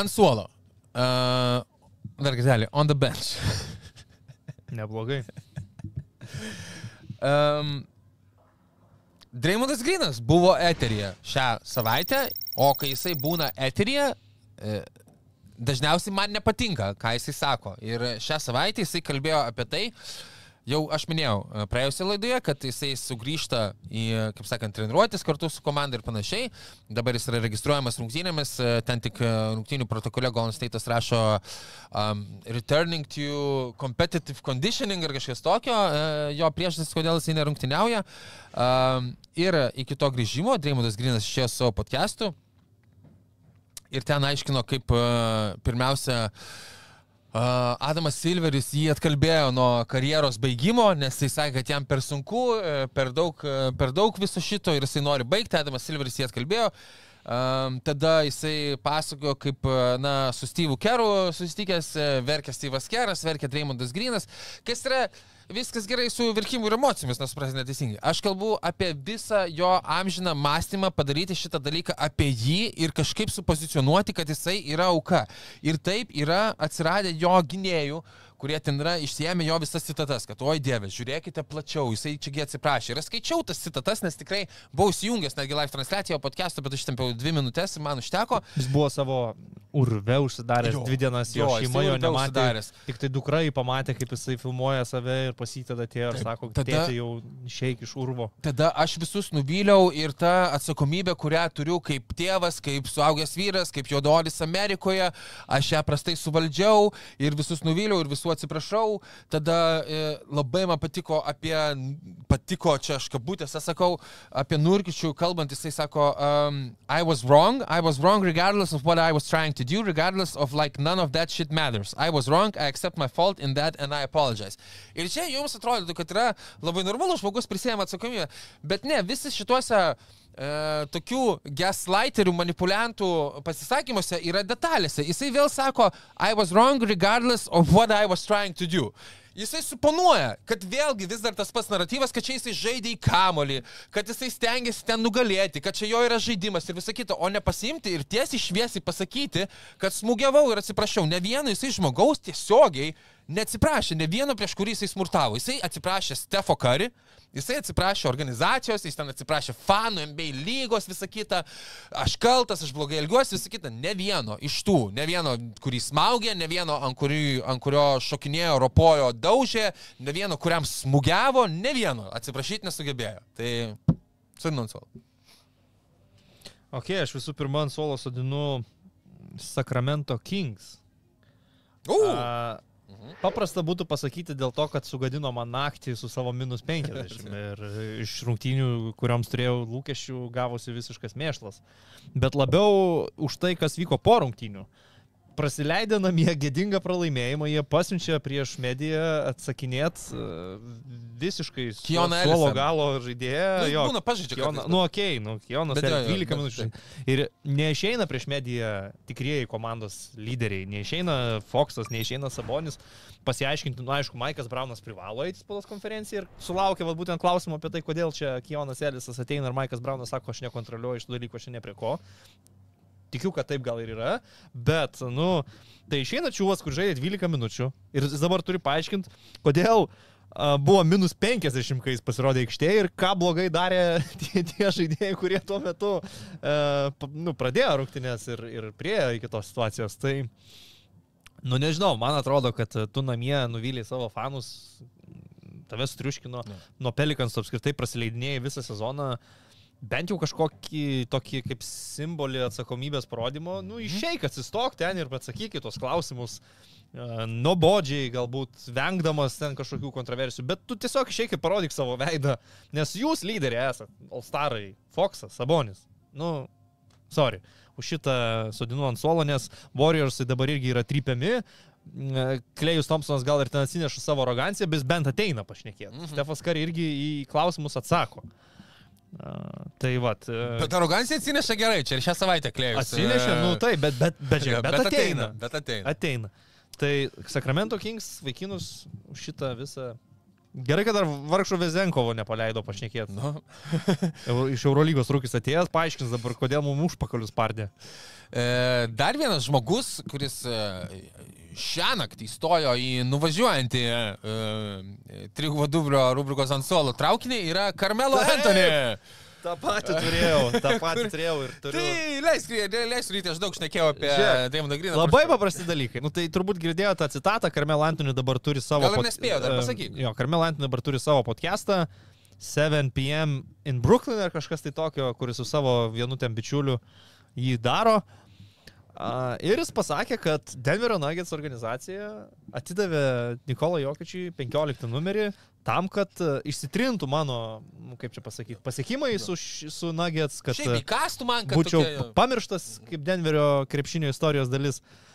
Ant suolo. Uh, dar kartelį, on the bench. Neblogai. Um, Dreymondas Grinas buvo eterija šią savaitę, o kai jisai būna eterija, dažniausiai man nepatinka, ką jisai sako. Ir šią savaitę jisai kalbėjo apie tai, Jau aš minėjau e, praėjusią laidoje, kad jisai sugrįžta į, kaip sakant, treniruotis kartu su komanda ir panašiai. Dabar jis yra registruojamas rungtynėmis, e, ten tik e, rungtynių protokole Golden State'as rašo um, returning to competitive conditioning ar kažkas tokio, uh, jo priežastis, kodėl jisai nerungtyniauja. Um, ir iki to grįžimo Dreimondas Grinas išėjo savo podcast'u ir ten aiškino, kaip uh, pirmiausia uh, Adamas Silveris jį atkalbėjo nuo karjeros baigimo, nes jis sakė, kad jam per sunku, e, per daug, e, per daug viso šito ir jisai nori baigti. Adamas Silveris jį atkalbėjo. Tada jisai pasakojo, kaip, e, na, su Steve'u Keru susitikęs, verkė Steve'as Keras, verkė Dreymondas Grinas, kas yra viskas gerai su verkimu ir emocijomis, nesuprasi neteisingai. Aš kalbu apie visą jo amžiną mąstymą, padaryti šitą dalyką apie jį ir kažkaip supozicionuoti, kad jisai yra auka. Ir taip yra atsiradę jo gynėjų, kurie ten yra išsiemę jo visas citatas, kad oi dieve, žiūrėkite plačiau, jisai čiagi atsiprašė. Ir skaičiau tas citatas, nes tikrai buvau įsijungęs netgi live transliaciją podcast'o, bet ištempiau dvi minutės ir man užteko. Jis buvo savo urve užsidaręs jo, dvi dienas, jo, jo šeima jo nematė. Užsidaręs. Tik tai dukra jį pamatė, kaip jisai filmuoja save ir pasitada atėjo ir sako, kad tada jau išeik iš urvo. Tada aš visus nuvyliau ir ta atsakomybė, kurią turiu kaip tėvas, kaip suaugęs vyras, kaip juodolis Amerikoje, aš ją prastai suvaldžiau ir visus nuvyliau ir visų visų atsiprašau, tada e, labai man patiko apie, patiko čia aš kabutėse sakau, apie Nurkičių kalbant, jisai sako, um, I was wrong, I was wrong regardless of what I was trying to do, regardless of like none of that shit matters. I was wrong, I accept my fault in that and I apologize. Ir čia jums atrodytų, kad yra labai normalus žmogus prisėmė atsakomybę, bet ne, visi šituose e, tokių gaslighterių, manipuliantų pasisakymuose yra detalėse. Jisai vėl sako, I was wrong regardless of what I was trying to do. Jisai suponuoja, kad vėlgi vis dar tas pats naratyvas, kad čia jisai žaidė į kamolį, kad jisai stengiasi ten nugalėti, kad čia jo yra žaidimas ir visa kita, o ne pasimti ir tiesiai šviesiai pasakyti, kad smūgiavau ir atsiprašau. Ne vieno jisai žmogaus tiesiogiai neatsiprašė, ne vieno prieš kurį jisai smurtavo. Jisai atsiprašė Stefo Kari, Jisai atsiprašė organizacijos, jis ten atsiprašė fanų, MBA lygos, visą kitą. Aš kaltas, aš blogai elgiuosi, visą kitą. Ne vieno iš tų, ne vieno, kurį smaugė, ne vieno, ant, kurį, ant kurio šokinėjo, ropojo, daužė, ne vieno, kuriam smūgiavo, ne vieno. Atsiprašyti nesugebėjo. Tai sodinu ant suolo. Ok, aš visų pirma ant suolo sodinu Sacramento Kings. Uh. Uh, Paprasta būtų pasakyti dėl to, kad sugadino man naktį su savo minus 50 ir iš rungtynių, kurioms turėjau lūkesčių, gavosi visiškas mėšlas. Bet labiau už tai, kas vyko po rungtynių. Uh, prasileidę namie gėdingą pralaimėjimą, jie pasiunčia prieš mediją atsakinėt e, visiškai suolo galo žaidėją. Nu, jo, būna pažydžia. Kiona, nu, okei, okay, nu, Kionas 12 minučių. Ir neišeina prieš mediją tikrieji komandos lyderiai, neišeina Foxas, neišeina Sabonis. Pasiaiškinti, nu, aišku, Maikas Braunas privalo eiti spaudos konferenciją ir sulaukė vat, būtent klausimą apie tai, kodėl čia Kionas Elisas ateina ir Maikas Braunas sako, aš nekontroliuoju iš tų dalykų, aš ne prie ko tikiu, kad taip gal ir yra, bet, nu, tai išeina čiūvas, kur žaidė 12 minučių ir jis dabar turi paaiškinti, kodėl uh, buvo minus 50, kai jis pasirodė aikštėje ir ką blogai darė tie, tie žaidėjai, kurie tuo metu uh, nu, pradėjo rungtynės ir, ir priejo iki tos situacijos. Tai, nu, nežinau, man atrodo, kad tu namie nuvylė savo fanus, tave sutriuškino, nuo Pelikans apskritai prasileidinėjai visą sezoną. Uh, bent jau kažkokį tokį kaip simbolį atsakomybės parodymo, nu mhm. išeik, atsistok ten ir atsakyk į tos klausimus, uh, nuobodžiai, galbūt vengdamas ten kažkokių kontroversijų, bet tu tiesiog išeik ir parodyk savo veidą, nes jūs lyderiai esate, Alstarai, Foxas, Sabonis. Nu, sorry, už šitą sodinu ant suolo, nes Warriorsai dabar irgi yra trypiami, Klejus Thompsonas gal ir ten atsineša savo aroganciją, bet bent ateina pašnekėti. Mm -hmm. Stefas Kari irgi į klausimus atsako. Uh, Tai va. Bet arogancija atsineša gerai, čia ir šią savaitę klėjus. Atsineša, nu tai, bet, bet, bet, žiūrėk, bet, bet ateina. Bet ateina. Ateina. Tai Sacramento Kings vaikinus šitą visą Gerai, kad dar vargšo Vezenkovo nepaleido pašnekėti. Nu, Iš Eurolygos rūkis atėjęs, paaiškins dabar, kodėl mums užpakalius pardė. E, dar vienas žmogus, kuris e, šią naktį įstojo į nuvažiuojantį e, Trigvo Dubrio rubrikos ant suolo traukinį, yra Carmelo Taip. Anthony. Ta pati turėjau, tą patį turėjau ir turiu. Tai leisk, leisk ryti, aš daug šnekėjau apie Deimandą Griną. Labai paprasti dalykai. Nu, tai turbūt girdėjo tą citatą, Carmel Antony dabar turi savo... Gal nespėjo, dar e, pasakyk. Jo, Carmel Antony dabar turi savo podcastą 7 p.m. in Brooklyn ar kažkas tai tokio, kuris su savo vienu ten bičiuliu jį daro. A, Ir jis pasakė, kad Denverio Nuggets organizacija atidavė Nikolą Jokičiui 15 numerį tam, kad e, išsitrintų mano, nu, kaip čia pasakyti, pasiekimai su, su Nuggets, kad... Šiaip man, kad būčiau tokia- pamirštas kaip Denverio krepšinio istorijos dalis. Uh,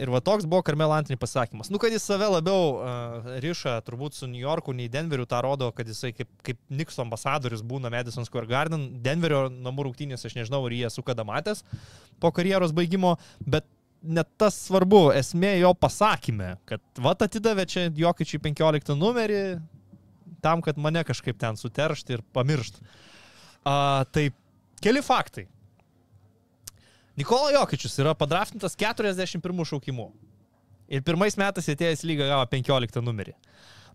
ir va toks buvo Karmel Antony pasakymas. Nu, kad jis save labiau uh, riša turbūt su New Yorku nei Denveriu, tą rodo, kad jisai kaip, kaip Nikso ambasadorius būna Madison Square Garden. Denverio namų rungtynės, aš nežinau, ar jie esu kada matęs po karjeros baigimo, bet net tas svarbu, esmė jo pasakymė, kad va atidavė čia Jokičiui 15 numerį tam, kad mane kažkaip ten suteršti ir pamiršti. Uh, tai keli faktai. Nikola Jokičius yra padraftintas 41 šaukimu. Ir pirmais metais atėjęs lygą gavo 15 numerį.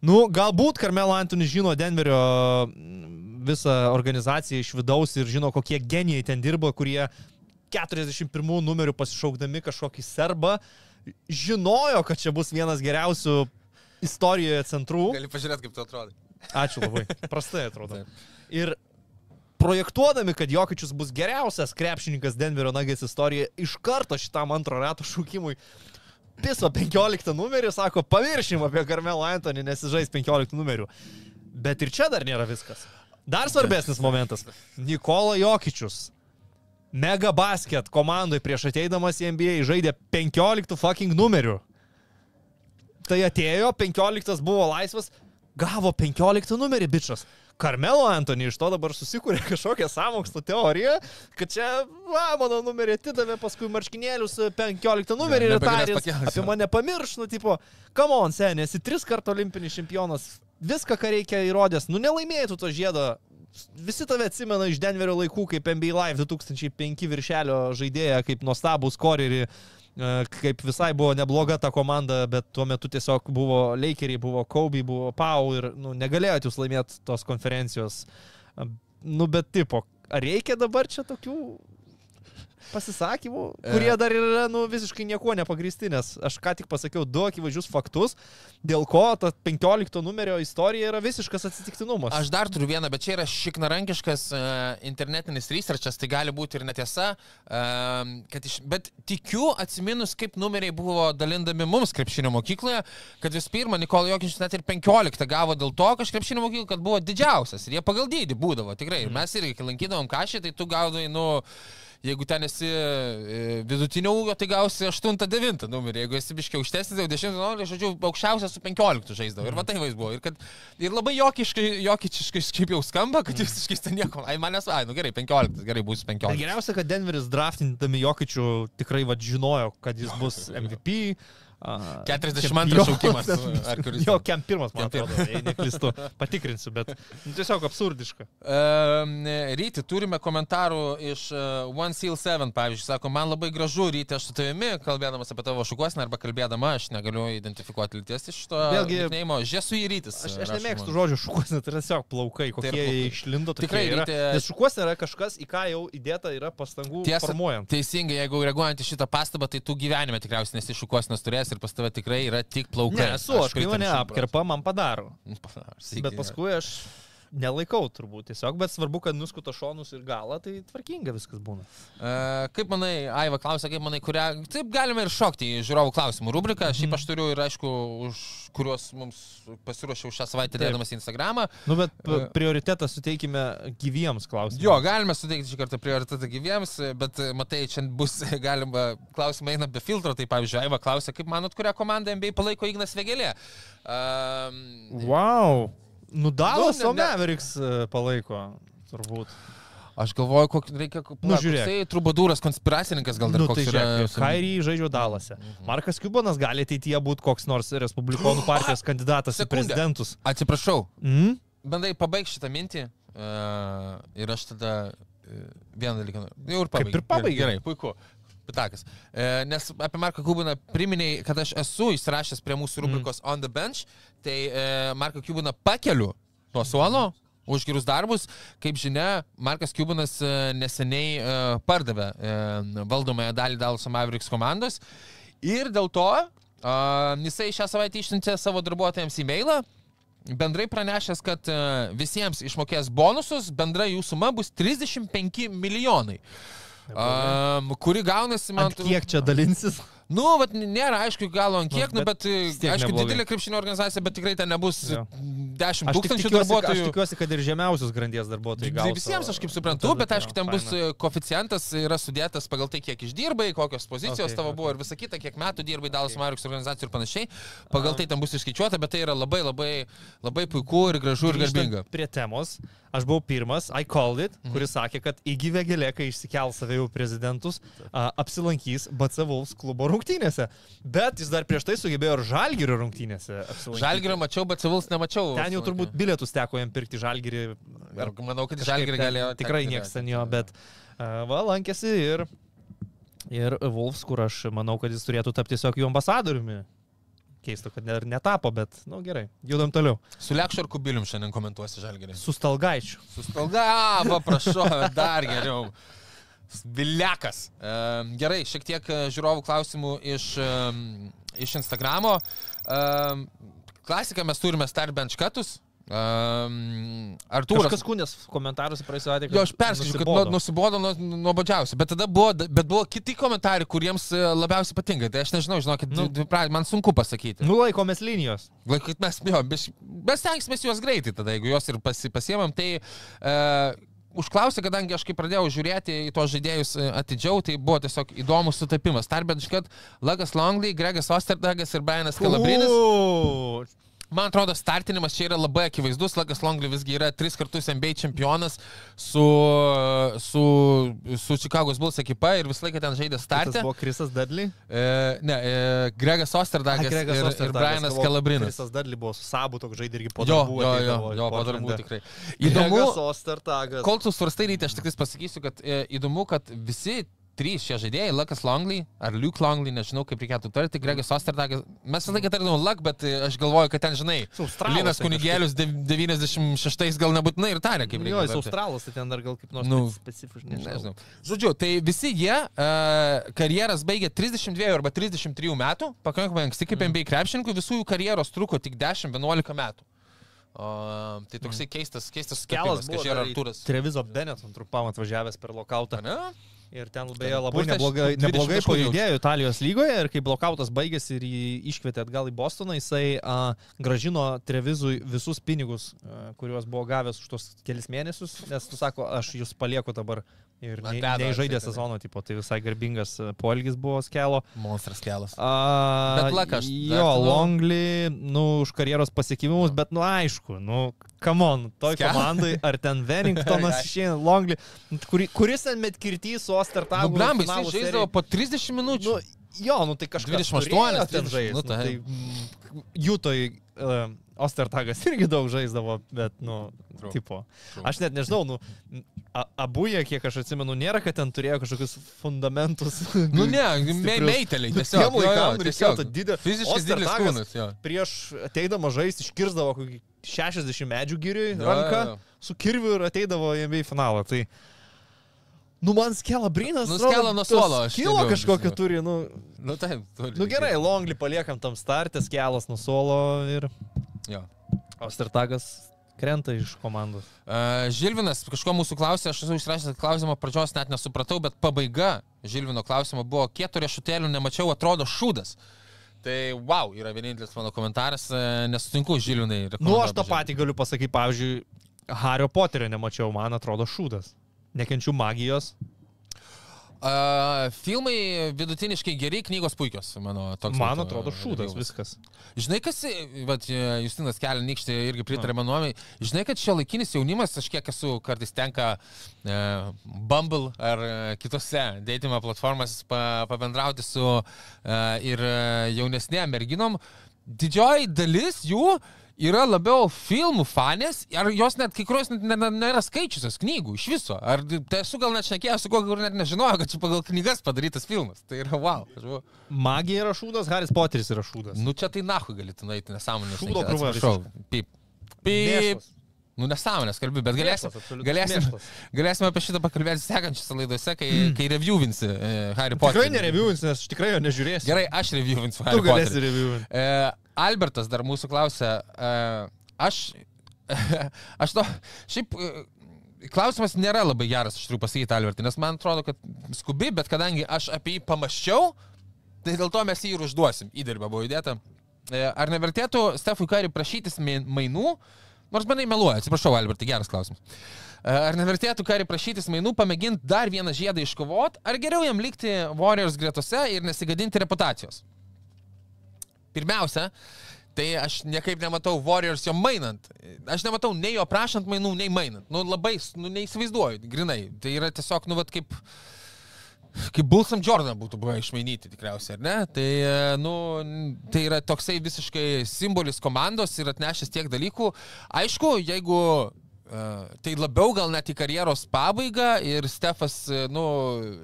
Nu, galbūt Karmelo Antony žino Denverio mm, visą organizaciją iš vidaus ir žino, kokie genijai ten dirba, kurie 41 numerių pasišaukdami kažkokį serbą žinojo, kad čia bus vienas geriausių istorijoje centrų. Gali pažiūrėti, kaip tu atrodai. Ačiū labai. Prastai atrodo. Taip. Ir projektuodami, kad Jokičius bus geriausias krepšininkas Denverio Nuggets istorijoje, iš karto šitam antro rato šūkimui piso 15 numerį, sako, pamiršim apie Karmelą Antonį, nes jis žais 15 numerių. Bet ir čia dar nėra viskas. Dar svarbesnis momentas. Nikola Jokičius. Mega basket komandai prieš ateidamas į NBA žaidė 15 fucking numerių. Tai atėjo, 15 buvo laisvas, gavo 15 numerį, bičias. Karmelo Antony iš to dabar susikūrė kažkokią samokslo teoriją, kad čia, va, mano numerį atidavė, paskui marškinėlius 15 numerį ir nebegalės tarės apie mane pamirš, nu, tipo, come on, senė, esi tris kartų olimpinis čempionas, viską, ką reikia įrodęs, nu, nelaimėjai tu to žiedo. Visi tave atsimena iš Denverio laikų kaip NBA Live 2005 viršelio žaidėją, kaip nuostabų skorerį, e, kaip visai buvo nebloga ta komanda, bet tuo metu tiesiog buvo Lakeriai, buvo Kobe, buvo Pau ir nu, negalėjot jūs laimėti tos konferencijos. E, Nu, bet tipo, ar reikia dabar čia tokių pasisakymų, kurie dar yra nu, visiškai niekuo nepagristi, nes aš ką tik pasakiau du akivaizdžius faktus, dėl ko ta 15 numerio istorija yra visiškas atsitiktinumas. Aš dar turiu vieną, bet čia yra šiknarankiškas uh, internetinis researchas, tai gali būti ir netiesa, uh, iš, bet tikiu atsiminus, kaip numeriai buvo dalindami mums krepšinio mokykloje, kad vis pirma Nikola Jokičius net ir 15 gavo dėl to, kad krepšinio mokykloje kad buvo didžiausias ir jie pagal dydį būdavo, tikrai. Ir mes irgi, kai lankydavom kažį, tai tu gaudai, nu, Jeigu ten esi e, vidutinio ūgio, tai gausi 8-9 numerį. Jeigu esi biškiai aukštesnis, tai 10 numerį, žodžiu, aukščiausias su 15 žaisdavo. Ir va tai vaizduo. Ir, kad, ir labai jokiškai, jokičiškai šiaip jau skamba, kad jūs visiškai ten nieko. Ai, manęs, ai, nu gerai, 15, gerai, bus Tai 15. geriausia, kad Denveris draftindami Jokičių tikrai va, žinojo, kad jis bus MVP. A, 42 jo, šaukimas, kuris Jo, kem pirmas, man atrodo, jei neklystu. Patikrinsiu, bet nu, tiesiog absurdiška. Um, ryti, turime komentarų iš uh, One Seal 7, pavyzdžiui, sako, man labai gražu, ryti, aš su tavimi, kalbėdamas apie tavo šukuosną arba kalbėdama, aš negaliu identifikuoti lyties iš to Vėlgi- nickname'o. Žesu į rytis. Aš, aš nemėgstu žodžių šukuosna, tai yra tiesiog plaukai, kokie plaukai. jie išlindo. Tikrai yra. reikia- Nes šukuosna yra kažkas, į ką jau įdėta yra pastangų Tiesa, formuojant. teisingai, jeigu reaguojant į šitą pastabą, tai tu gyvenime tikriausiai nesi šukuosnas turės ir pas tave tikrai yra tik plaukai. Ne, esu, aš kai pritariu mane apkerpa, man padaro. procentų. Bet paskui aš nelaikau turbūt tiesiog, bet svarbu, kad nuskuto šonus ir galą, tai tvarkinga viskas būna. E, Kaip manai, Aiva klausia, kaip manai, kurią... Taip galime ir šokti į žiūrovų klausimų rubriką. Mhm. Šiaip aš turiu ir, aišku, už kuriuos mums pasiruošiau šią savaitę dėdamas į Instagramą. Nu, bet E. prioritetą suteikime gyviems klausimams. Jo, galime suteikti šį kartą prioritetą gyviems, bet e, matai, čia bus galima, klausimai eina be filtro. Tai pavyzdžiui, Aiva klausia, kaip manot, kurią komandą NBA palaiko Ignas Vegelė? Um, Wow. Nu, Dalas Nu, ne- o ne- Mavericks e, palaiko, turbūt. Aš galvoju, kokį reikia... Nu, žiūrėk. Tai trubadūras, konspiracininkas gal dar Nu, koks tai yra. Kairį žaidžio dalase. Markas Kubanas gali ateityje būti koks nors Respublikonų partijos kandidatas į Sekundę. prezidentus. Atsiprašau, Mm? bandai pabaigti šitą mintį uh, ir aš tada uh, vieną dalyką. Jau ir Kaip pabaigiau. ir pabaigei. Gerai, puiku. Pitakas. E, nes apie Marką Kubiną priminėjai, kad aš esu įsirašęs prie mūsų rubrikos On the Bench, tai e, Marką Kubiną pakeliu nuo suolo už gerus darbus. Kaip žinia, Markas Kubinas e, neseniai e, pardavė e, valdomąją dalį Dallas Mavericks komandos ir dėl to e, jisai šią savaitę išsiuntė savo darbuotojams e-mailą bendrai pranešęs, kad e, visiems išmokės bonusus, bendra jų suma bus 35 milijonai. Um, kuri gaunasi, man Ant kiek čia dalinsis? Nu, vat, nėra aišku, galo ant Nu, kiek, nu, bet bet, bet tiek aišku, neblogai. didelė krepšinio organizacija, bet tikrai ten nebus Jo. 10 Aš tik tūkstančių tikiuosi, aš darbuotojų. tikiuosi, kad ir žemiausios grandies darbuotojai gaus. Visiems aš kaip suprantu, bet tai aišku, ten bus e, koeficientas, yra sudėtas pagal tai, kiek išdirbai, kokios pozicijos Okay, tavo okay. buvo ir visa kita, kiek metų dirbai Dalas Marius organizacijų ir panašiai. Pagal tai ten bus išskaičiuota, bet tai yra labai labai, labai puiku ir gražu ir Grįžtant garbinga. Prie temos, aš buvau pirmas, I called it, Mhm. kuris sakė, kad įgyvė gėlė, kai išsikel save jau prezidentus, a, apsilankys BC Wolves klubo rungtynėse. Bet jis dar prieš tai sugebėjo ir Žalgirio rungtynėse. Žalgirio mačiau, bet Civils nemačiau. Ten jau turbūt bilietus teko jam pirkti Žalgirį. Ir manau, kad Žalgirį galėjo. Tikrai niekas ten jo, bet a, va, lankėsi ir, ir Wolves, kur aš manau, kad jis turėtų tapti tiesiog jų ambasadoriumi. Keista, kad ir netapo, bet, na nu, gerai, judam toliau. Su Lekšu ir Kubilium šiandien komentuosi Žalgirį. Su Stalgaičiu. Sustalga, va, prašau, dar geriau. Viliakas. E, gerai, šiek tiek e, žiūrovų klausimų iš, e, iš Instagramo. E, klasiką mes turime Starbench katus. Um, Artūras. Kažkas kūnės komentaruose praeisą atveju. Jo, aš perskaičiu, kad nu, nusibodo nuo- nuobodžiausiai, bet tada buvo, bet buvo kiti komentarai, kuriems e, labiausiai patinka. Tai aš nežinau, žinokit, Nu. man sunku pasakyti. Nu, laikomės linijos. Laikai, mes, jo, mes, tenksimės juos greitai tada, jeigu juos ir pasi, pasiemam, tai uh, užklausė, kadangi aš kai pradėjau žiūrėti į tos žaidėjus e, atidžiau, tai buvo tiesiog įdomus sutapimas. Tarp kad Lagas Longley, Gregas Osterdagas ir Brianas Kalabrinis. Man atrodo, startinimas čia yra labai akivaizdus. Lagas Longley visgi yra tris kartus NBA čempionas su, su, su Chicago's Bulls ekipa ir visą laiką ten žaidė Tas startę. buvo Krisas Dudley. E, ne, e, Gregas Osterdagas ir, ir Brianas Kalabrinas. Krisas Dudley buvo su Sabu, toks žaidė irgi po Jo, darbų. jo, jo, į jo, po darbų tikrai. Įdomu, Gregas kol tu svarstai ryte, aš tik pasakysiu, kad e, įdomu, kad visi trys šie žaidėjai, Lukas Longley ar Luke Longley, nežinau kaip reikėtų tarti, Gregas Osterdagas, mes visą laiką tardavom Luk, bet e, aš galvoju, kad ten, žinai, Jis Australas Linas ten Kunigėlius dev- 96 gal nebūtinai ir tarė, kaip Jo, reikia. jis. Australas, tai ten dar gal kaip nors Nu, specifiškai. Nežinau. Žodžiu, tai visi jie uh, karjeras baigė 32 arba 33 metų, pakankamai anksti kaip Mhm. NBA krepšininkų, visų jų karjeros truko tik 10-11 metų. Uh, tai toksai keistas, keistas skelas, buvo kai čia yra Arturas. Trevizo Benetton trumpam atvažiavęs per lokautą. Ne? Ir ten beje labai neblogai, 20 neblogai pajudėjo Italijos lygoje ir kai blokautas baigėsi ir jį iškvietė atgal į Bostoną, jisai a, gražino Trevizui visus pinigus, a, kuriuos buvo gavęs už tos kelis mėnesius, nes tu sako, aš jūs palieku dabar ir nei- neižaidė jisai sezono, tipo, tai visai garbingas a, poelgis buvo skelo. Monstras kelas. A, Bet lak, aš Jo, vertinu- Longly, nu, už karjeros pasiekimus, bet, nu, aišku, nu, come on, toj Skel- komandai, ar ten Wellingtonas išėjo Longly, kuri, kuris ten metkirtys su Ostertagu. Nu, blemba, finalo jis žaidavo po 30 minučių. Nu, jo, nu tai kažkas 28, turėjo ten 30, žaist, nu, nu, tai- tai mm, Jutoj uh, Ostertagas irgi daug žaisdavo, bet, nu, True. tipo. True. Aš net nežinau, nu, abu jie, kiek aš atsimenu, nėra, kad ten turėjo kažkokius fundamentus. Nu ne, me, meiteliai, tiesiog. jo, laikam reikėjo didelio- Fiziškai didelis kūnas, jo. prieš ateidama žaisti iškirzdavo kokį 60 medžių giriui ranką jo, jo. su kirviu ir ateidavo į NBA finalą. Tai, nu man skela Brinas. Nu, Skela nuo suolo, Kilo žinau. turi, nu, Nu taip, turi. nu gerai, Longlį paliekam tam startės, kelas nuo suolo ir Jo. Ostertagas krenta iš komandos. Uh, Žilvinas kažko mūsų klausė, aš esu išrašęs klausimą, pradžios net nesupratau, bet pabaiga Žilvino klausimo buvo, kiek tų riešutėlių nemačiau, atrodo šūdas. Tai wow, yra vienintelis mano komentaras, e, nesutinku Žilvinai. Nu, aš tą patį galiu pasakyti, pavyzdžiui, Hario Poterio nemačiau, man atrodo šūdas. Nekenčiu magijos. Uh, filmai vidutiniškai geri, knygos puikios, mano toks. Man būtų, atrodo, uh, šūdas viskas. Žinai, kas, vat, Justinas Kelinikštė irgi pritarė mano nuomonai, žinai, kad šio laikinis jaunimas, aš kiek esu kartais tenka e, Bumble ar e, kitose dėtimo platformose pa, pabendrauti su e, ir e, jaunesnėm merginom, didžioji dalis jų yra labiau filmų fanės, ar jos net kai kurios net ne- ne- nėra skaičiusios knygų iš viso. Ar tai esu gal net šnekėjęs su kuo, kur net nežinojau, kad čia pagal knygas padarytas filmas. Tai yra wow. Buvau, Magija yra šūdas, Haris Poteris yra šūdas. Nu čia tai nahu galėtų nueiti nesąmonės. Šūdo krūva Pip. Pip. Nu nesąmonės kalbi, bet galėsim, galėsim, galėsim apie šitą pakalbėti sekančiose laidose, kai, mm. kai reviewinsi e, Harry Potter. Tikrai nereviewins, nes aš tikrai jo nežiūrėsiu. Gerai, aš reviewinsiu tu Harry galėsi Potter. reviewinti. E, Albertas dar mūsų klausė, e, aš, aš to, šiaip e, klausimas nėra labai geras, aš turiu pasakyti Albertui, nes man atrodo, kad skubi, bet kadangi aš apie jį pamaščiau, tai dėl to mes jį ir užduosim. Įdirbę buvo įdėta. E, Ar nevertėtų Stefui Kari prašytis main- mainų, nors manai meluoja, atsiprašau, Albertai, geras klausimas. Ar nevertėtų Kari prašytis mainų, pamėginti dar vieną žiedą iškovot, ar geriau jam likti Warriors gretose ir nesigadinti reputacijos? Pirmiausia, tai aš niekaip nematau Warriors jo mainant. Aš nematau nei jo prašant mainų, nei mainant. Nu, labai, nu, neįsivaizduoju, grinai. Tai yra tiesiog, nu, vat kaip... Kaip Bulsam Jordan būtų buvę išmainyti tikriausiai, ar ne? Tai, nu, tai yra toksai visiškai simbolis komandos ir atnešęs tiek dalykų. Aišku, jeigu tai labiau gal net į karjeros pabaigą ir Stefas, e, nu,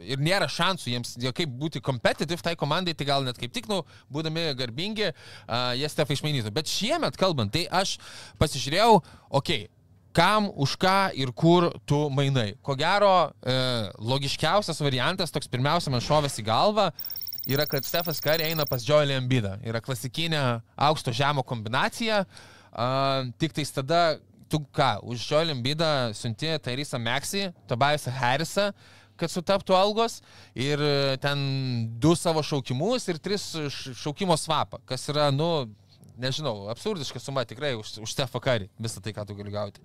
ir nėra šansų jiems kaip būti competitive tai komandai, tai gal net kaip tik, nu, būdami garbingi, uh, jie Stefą išmainytų. Bet šiemet kalbant, tai aš pasižiūrėjau, okei, okay, kam, už ką ir kur tu mainai. Ko gero, e, logiškiausias variantas, toks pirmiausia man šovės į galvą, yra, kad Stefas Kari eina pas Joelį Embidą. Yra klasikinė aukšto žemo kombinacija, a, tik tais tada tu ką, už Joelį Embidą siunti Tairysą Meksį, Tobiasą Harrisą, kad sutaptų algos ir e, ten du savo šaukimus ir tris šaukimo svapą, kas yra, nu, nežinau, absurdiška suma tikrai už, už Stefą Karį, visą tai, ką tu gali gauti.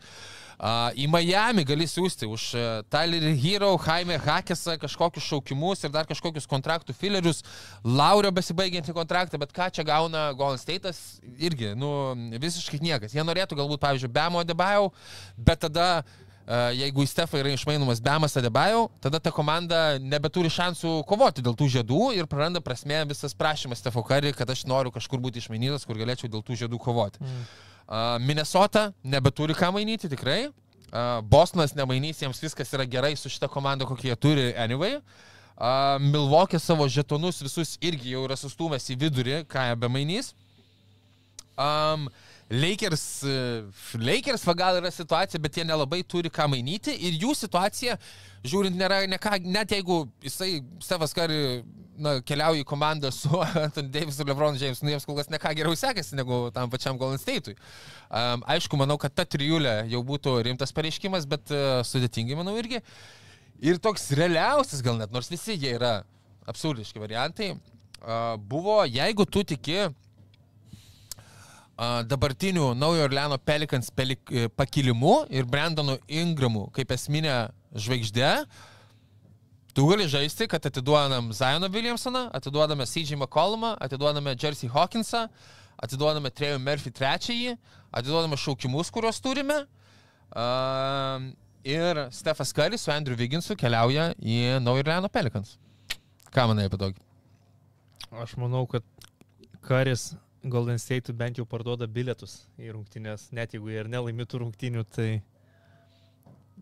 Uh, į Miami gali siūsti už uh, Tyler Hero, Jaime Hakesą kažkokius šaukimus ir dar kažkokius kontraktų filerius, Laurio besibaigiantį kontraktą, bet ką čia gauna Golden State'as irgi, nu, visiškai niekas. Jie norėtų galbūt, pavyzdžiui, Bemo Debajau, bet tada Uh, jeigu į Stefą yra išmainomas Bemas Adebajau, tada ta komanda nebeturi šansų kovoti dėl tų žiedų ir praranda prasme visas prašymas Stefo Kari, kad aš noriu kažkur būti išmainytas, kur galėčiau dėl tų žiedų kovoti. Mm. Uh, Minnesota nebeturi ką mainyti tikrai. Uh, Bostonas nemainys, jiems viskas yra gerai su šita komanda, kokie jie turi anyway. Uh, Milvokė savo žetonus visus irgi jau yra sustumęs į vidurį, ką jie be mainys. Um, Lakers, e, Lakers va gal yra situacija, bet jie nelabai turi ką mainyti ir jų situacija, žiūrint, nėra ne ką, net jeigu jisai, Stefas Kari, na, keliauja į komandą su Anthony Davis ir LeBron James, nu jiems kol kas ne ką geriau sekasi negu tam pačiam Golden State'ui. Um, aišku, manau, kad ta trijulė jau būtų rimtas pareiškimas, bet uh, sudėtingai, manau, irgi. Ir toks realiausias gal net, nors visi jie yra absurdiški variantai, uh, buvo, jeigu tu tiki a, dabartinių Naujo Orleano Pelikans pelik, e, pakilimu ir Brandonu Ingramu kaip esminė žvaigždė, tu gali žaisti, kad atiduodam Zioną Williamsoną, atiduodame CJ McCollumą, atiduodame Jersey Hawkinsą, atiduodame Trejų Murphy trečiąjį, atiduodame šaukimus, kuriuos turime. Uh, ir Stefas Curry su Andrew Vigginsu keliauja į Naujo Orleano Pelikans. Ką manai apie tokį? Aš manau, kad Karis Golden State bent jau parduoda bilietus į rungtynės, net jeigu jie ir nelaimėtų rungtynių, tai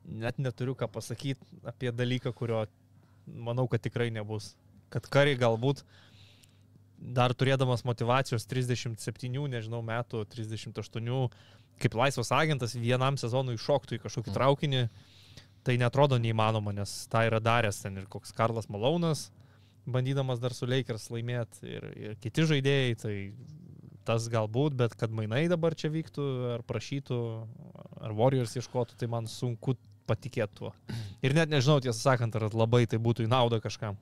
net neturiu ką pasakyti apie dalyką, kurio manau, kad tikrai nebus. Kad Kari galbūt dar turėdamas motivacijos 37, nežinau, metų, 38, kaip laisvas agentas vienam sezonui iššoktų į kažkokį traukinį, tai netrodo neįmanoma, nes tą yra daręs ten ir koks Karlas Malaunas, bandydamas dar su Lakers laimėti ir, ir kiti žaidėjai, tai tas galbūt, bet kad mainai dabar čia vyktų, ar prašytų, ar Warriors ieškotų, tai man sunku patikėti tuo. Ir net nežinau, tiesą sakant, ar labai tai būtų į naudą kažkam.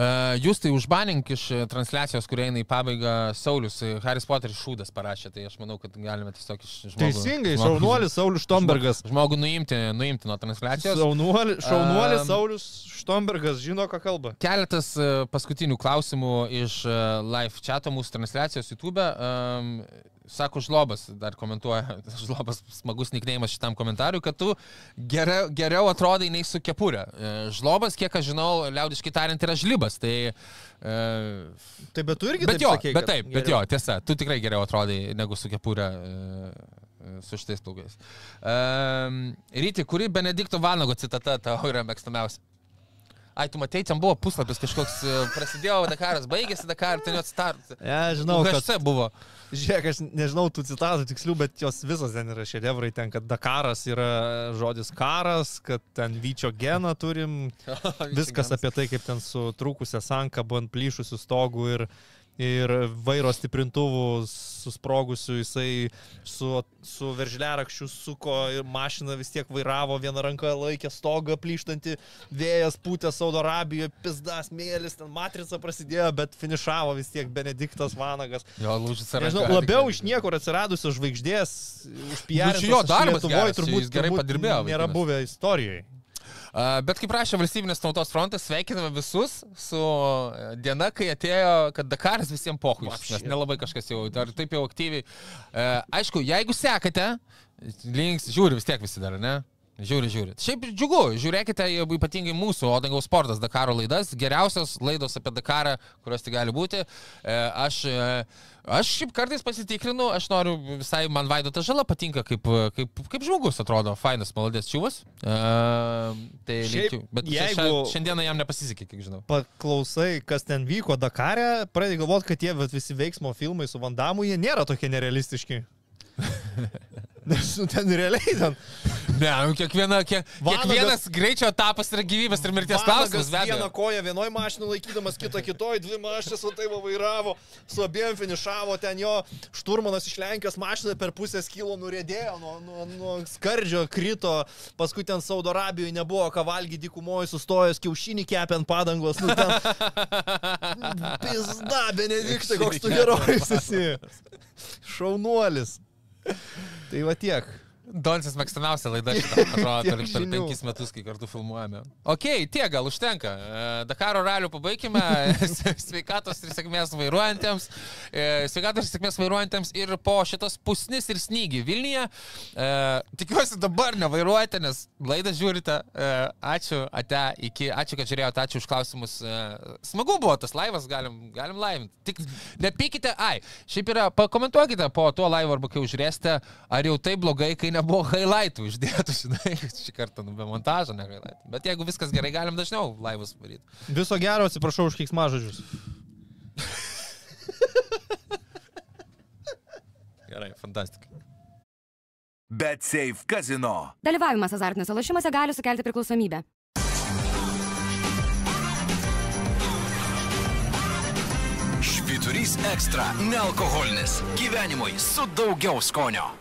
Uh, jūs tai užbanink iš e, transliacijos, kur eina į pabaigą Saulis, e, Harry Potteris šūdas parašė, tai aš manau, kad galime tiesiog iš žmogų... Teisingai, šaunuolis Saulis Štombergas. Žmogų nuimti, nuimti nuo transliacijos. Šaunuolis, šaunuolis Am. Saulis Štombergas žino, ką kalba. Keletas e, paskutinių klausimų iš e, live chato mūsų transliacijos YouTube. Um, sako Žlobas, dar komentuoja, Žlobas smagus niknėjimas šitam komentarui, kad tu geriau, geriau atrodai nei su kepurė. E, Žlobas, kiek aš žinau, liaudiškai tariant, yra žlibas. Tai, e, Tai bet tu irgi bet jo, sakei, bet taip, bet geriau. jo, tiesa, tu tikrai geriau atrodai negu su kepurė. E, e, su šitais plaukais. Um, Ryti, kuri Benedikto Vanago citata tavo yra mėgstamiausia? Ai, tu matei, ten buvo puslapis kažkoks, e, prasidėjo Dakaras, baigėsi Dakaras, ten jo start. Ja, žinau, kad UHC buvo. Žiūrėk, aš nežinau tų citatų tikslių, bet jos visos ten yra šedevrai, ten, kad Dakaras yra žodis karas, kad ten vyčio geną turim, viskas apie tai, kaip ten su trūkusią sankabą ant plyšusių stogų ir, ir vairo stiprintuvų susprogusių, jisai su, su veržliarakščiu suko ir mašina vis tiek vairavo, vieną ranką laikė stogą plyštantį, vėjas pūtė Saudo Arabijoje, pizdas, mėlis, ten matrica prasidėjo, bet finišavo vis tiek Benediktas Vanagas. Jo, lūžis yra. Nežinau, labiau iš niekur atsiradusio žvaigždės, už PR. Nu, jo darbas Lietuvoje turbūt, gerai padirbėjo, Nėra buvę istorijoje. Bet kaip rašė Valstybinės tautos frontas, sveikiname visus su e, diena, kai atėjo, kad Dakaras visiems pohui. Nes nelabai kažkas jau, dar taip jau aktyviai. E, Aišku, jeigu sekate, links, žiūri vis tiek visi dar, ne? Žiūri, žiūri. Šiaip džiugu, žiūrėkite ypatingai mūsų Odangaus sportas Dakaro laidas, geriausios laidos apie Dakarą, kurios tai gali būti. E, Aš, e, aš šiaip kartais pasitikrinu, aš noriu visai, man Vaidotas Žala patinka kaip, kaip, kaip žmogus, atrodo, fainas, maladės čiūvas. E, Tai Šiaip, linkiu, bet jeigu- šiandieną jam nepasisekė, kiek žinau. Paklausai, kas ten vyko Dakare, pradėjai galvoti, kad tie visi veiksmo filmai su Vandamu, jie nėra tokie nerealistiški. Nes nu, ten realiai ten. Ne, nu, kiekviena, kiek, Vanagas- kiekvienas greičio etapas yra gyvybės ir mirties klausimas, be vieną koją vienoje mašinoje laikydamas, kitą kitoje, dvi mašinas, o tai va vairavo, su abiem finišavo, ten jo šturmanas iš Lenkijos mašinoje per pusę skilo nurėdėjo, nuo, nuo, nuo skardžio krito, paskui ten Saudo Arabijoje nebuvo ką valgyti dykumoje, sustojęs kiaušinį kepė ant padangos. Nu, ten... Pizda, Benediktai, koks tu herojus esi. Šaunuolis. Tai va tiek. Donsis mėgstamiausia laida šitą, atrodo, per, per penkis metus, kai kartu filmuojame. Ok, tiek gal užtenka. E, Dakaro ralių pabaigime. Sveikatos ir sėkmės vairuojantiems. E, Sveikatos ir sėkmės vairuojantiems ir po šitos pusnis ir snygį Vilniuje. E, Tikiuosi dabar nevairuojate, nes laidą žiūrite. Ačiū, ate, iki. Ačiū, kad žiūrėjote, ačiū už klausimus. Smagu buvo tas laivas, galim, galim laiminti. Tik nepykite, ai, šiaip yra, pakomentuokite po tuo laivu arba kai užrėsite, ar jau taip blogai, kai nebuvo highlightų uždėtų, žinai, šį kartą, nu, be montažo, ne highlightų. Bet jeigu viskas gerai, galim dažniau laivus varyti. Viso gero, atsiprašau už keiksmažodžius. Gerai, fantastika. Bet Safe Casino. Dalyvavimas azartiniuose lošimuose gali sukelti priklausomybę. Švyturys ekstra - nealkoholinis. Gyvenimui su daugiau skonio.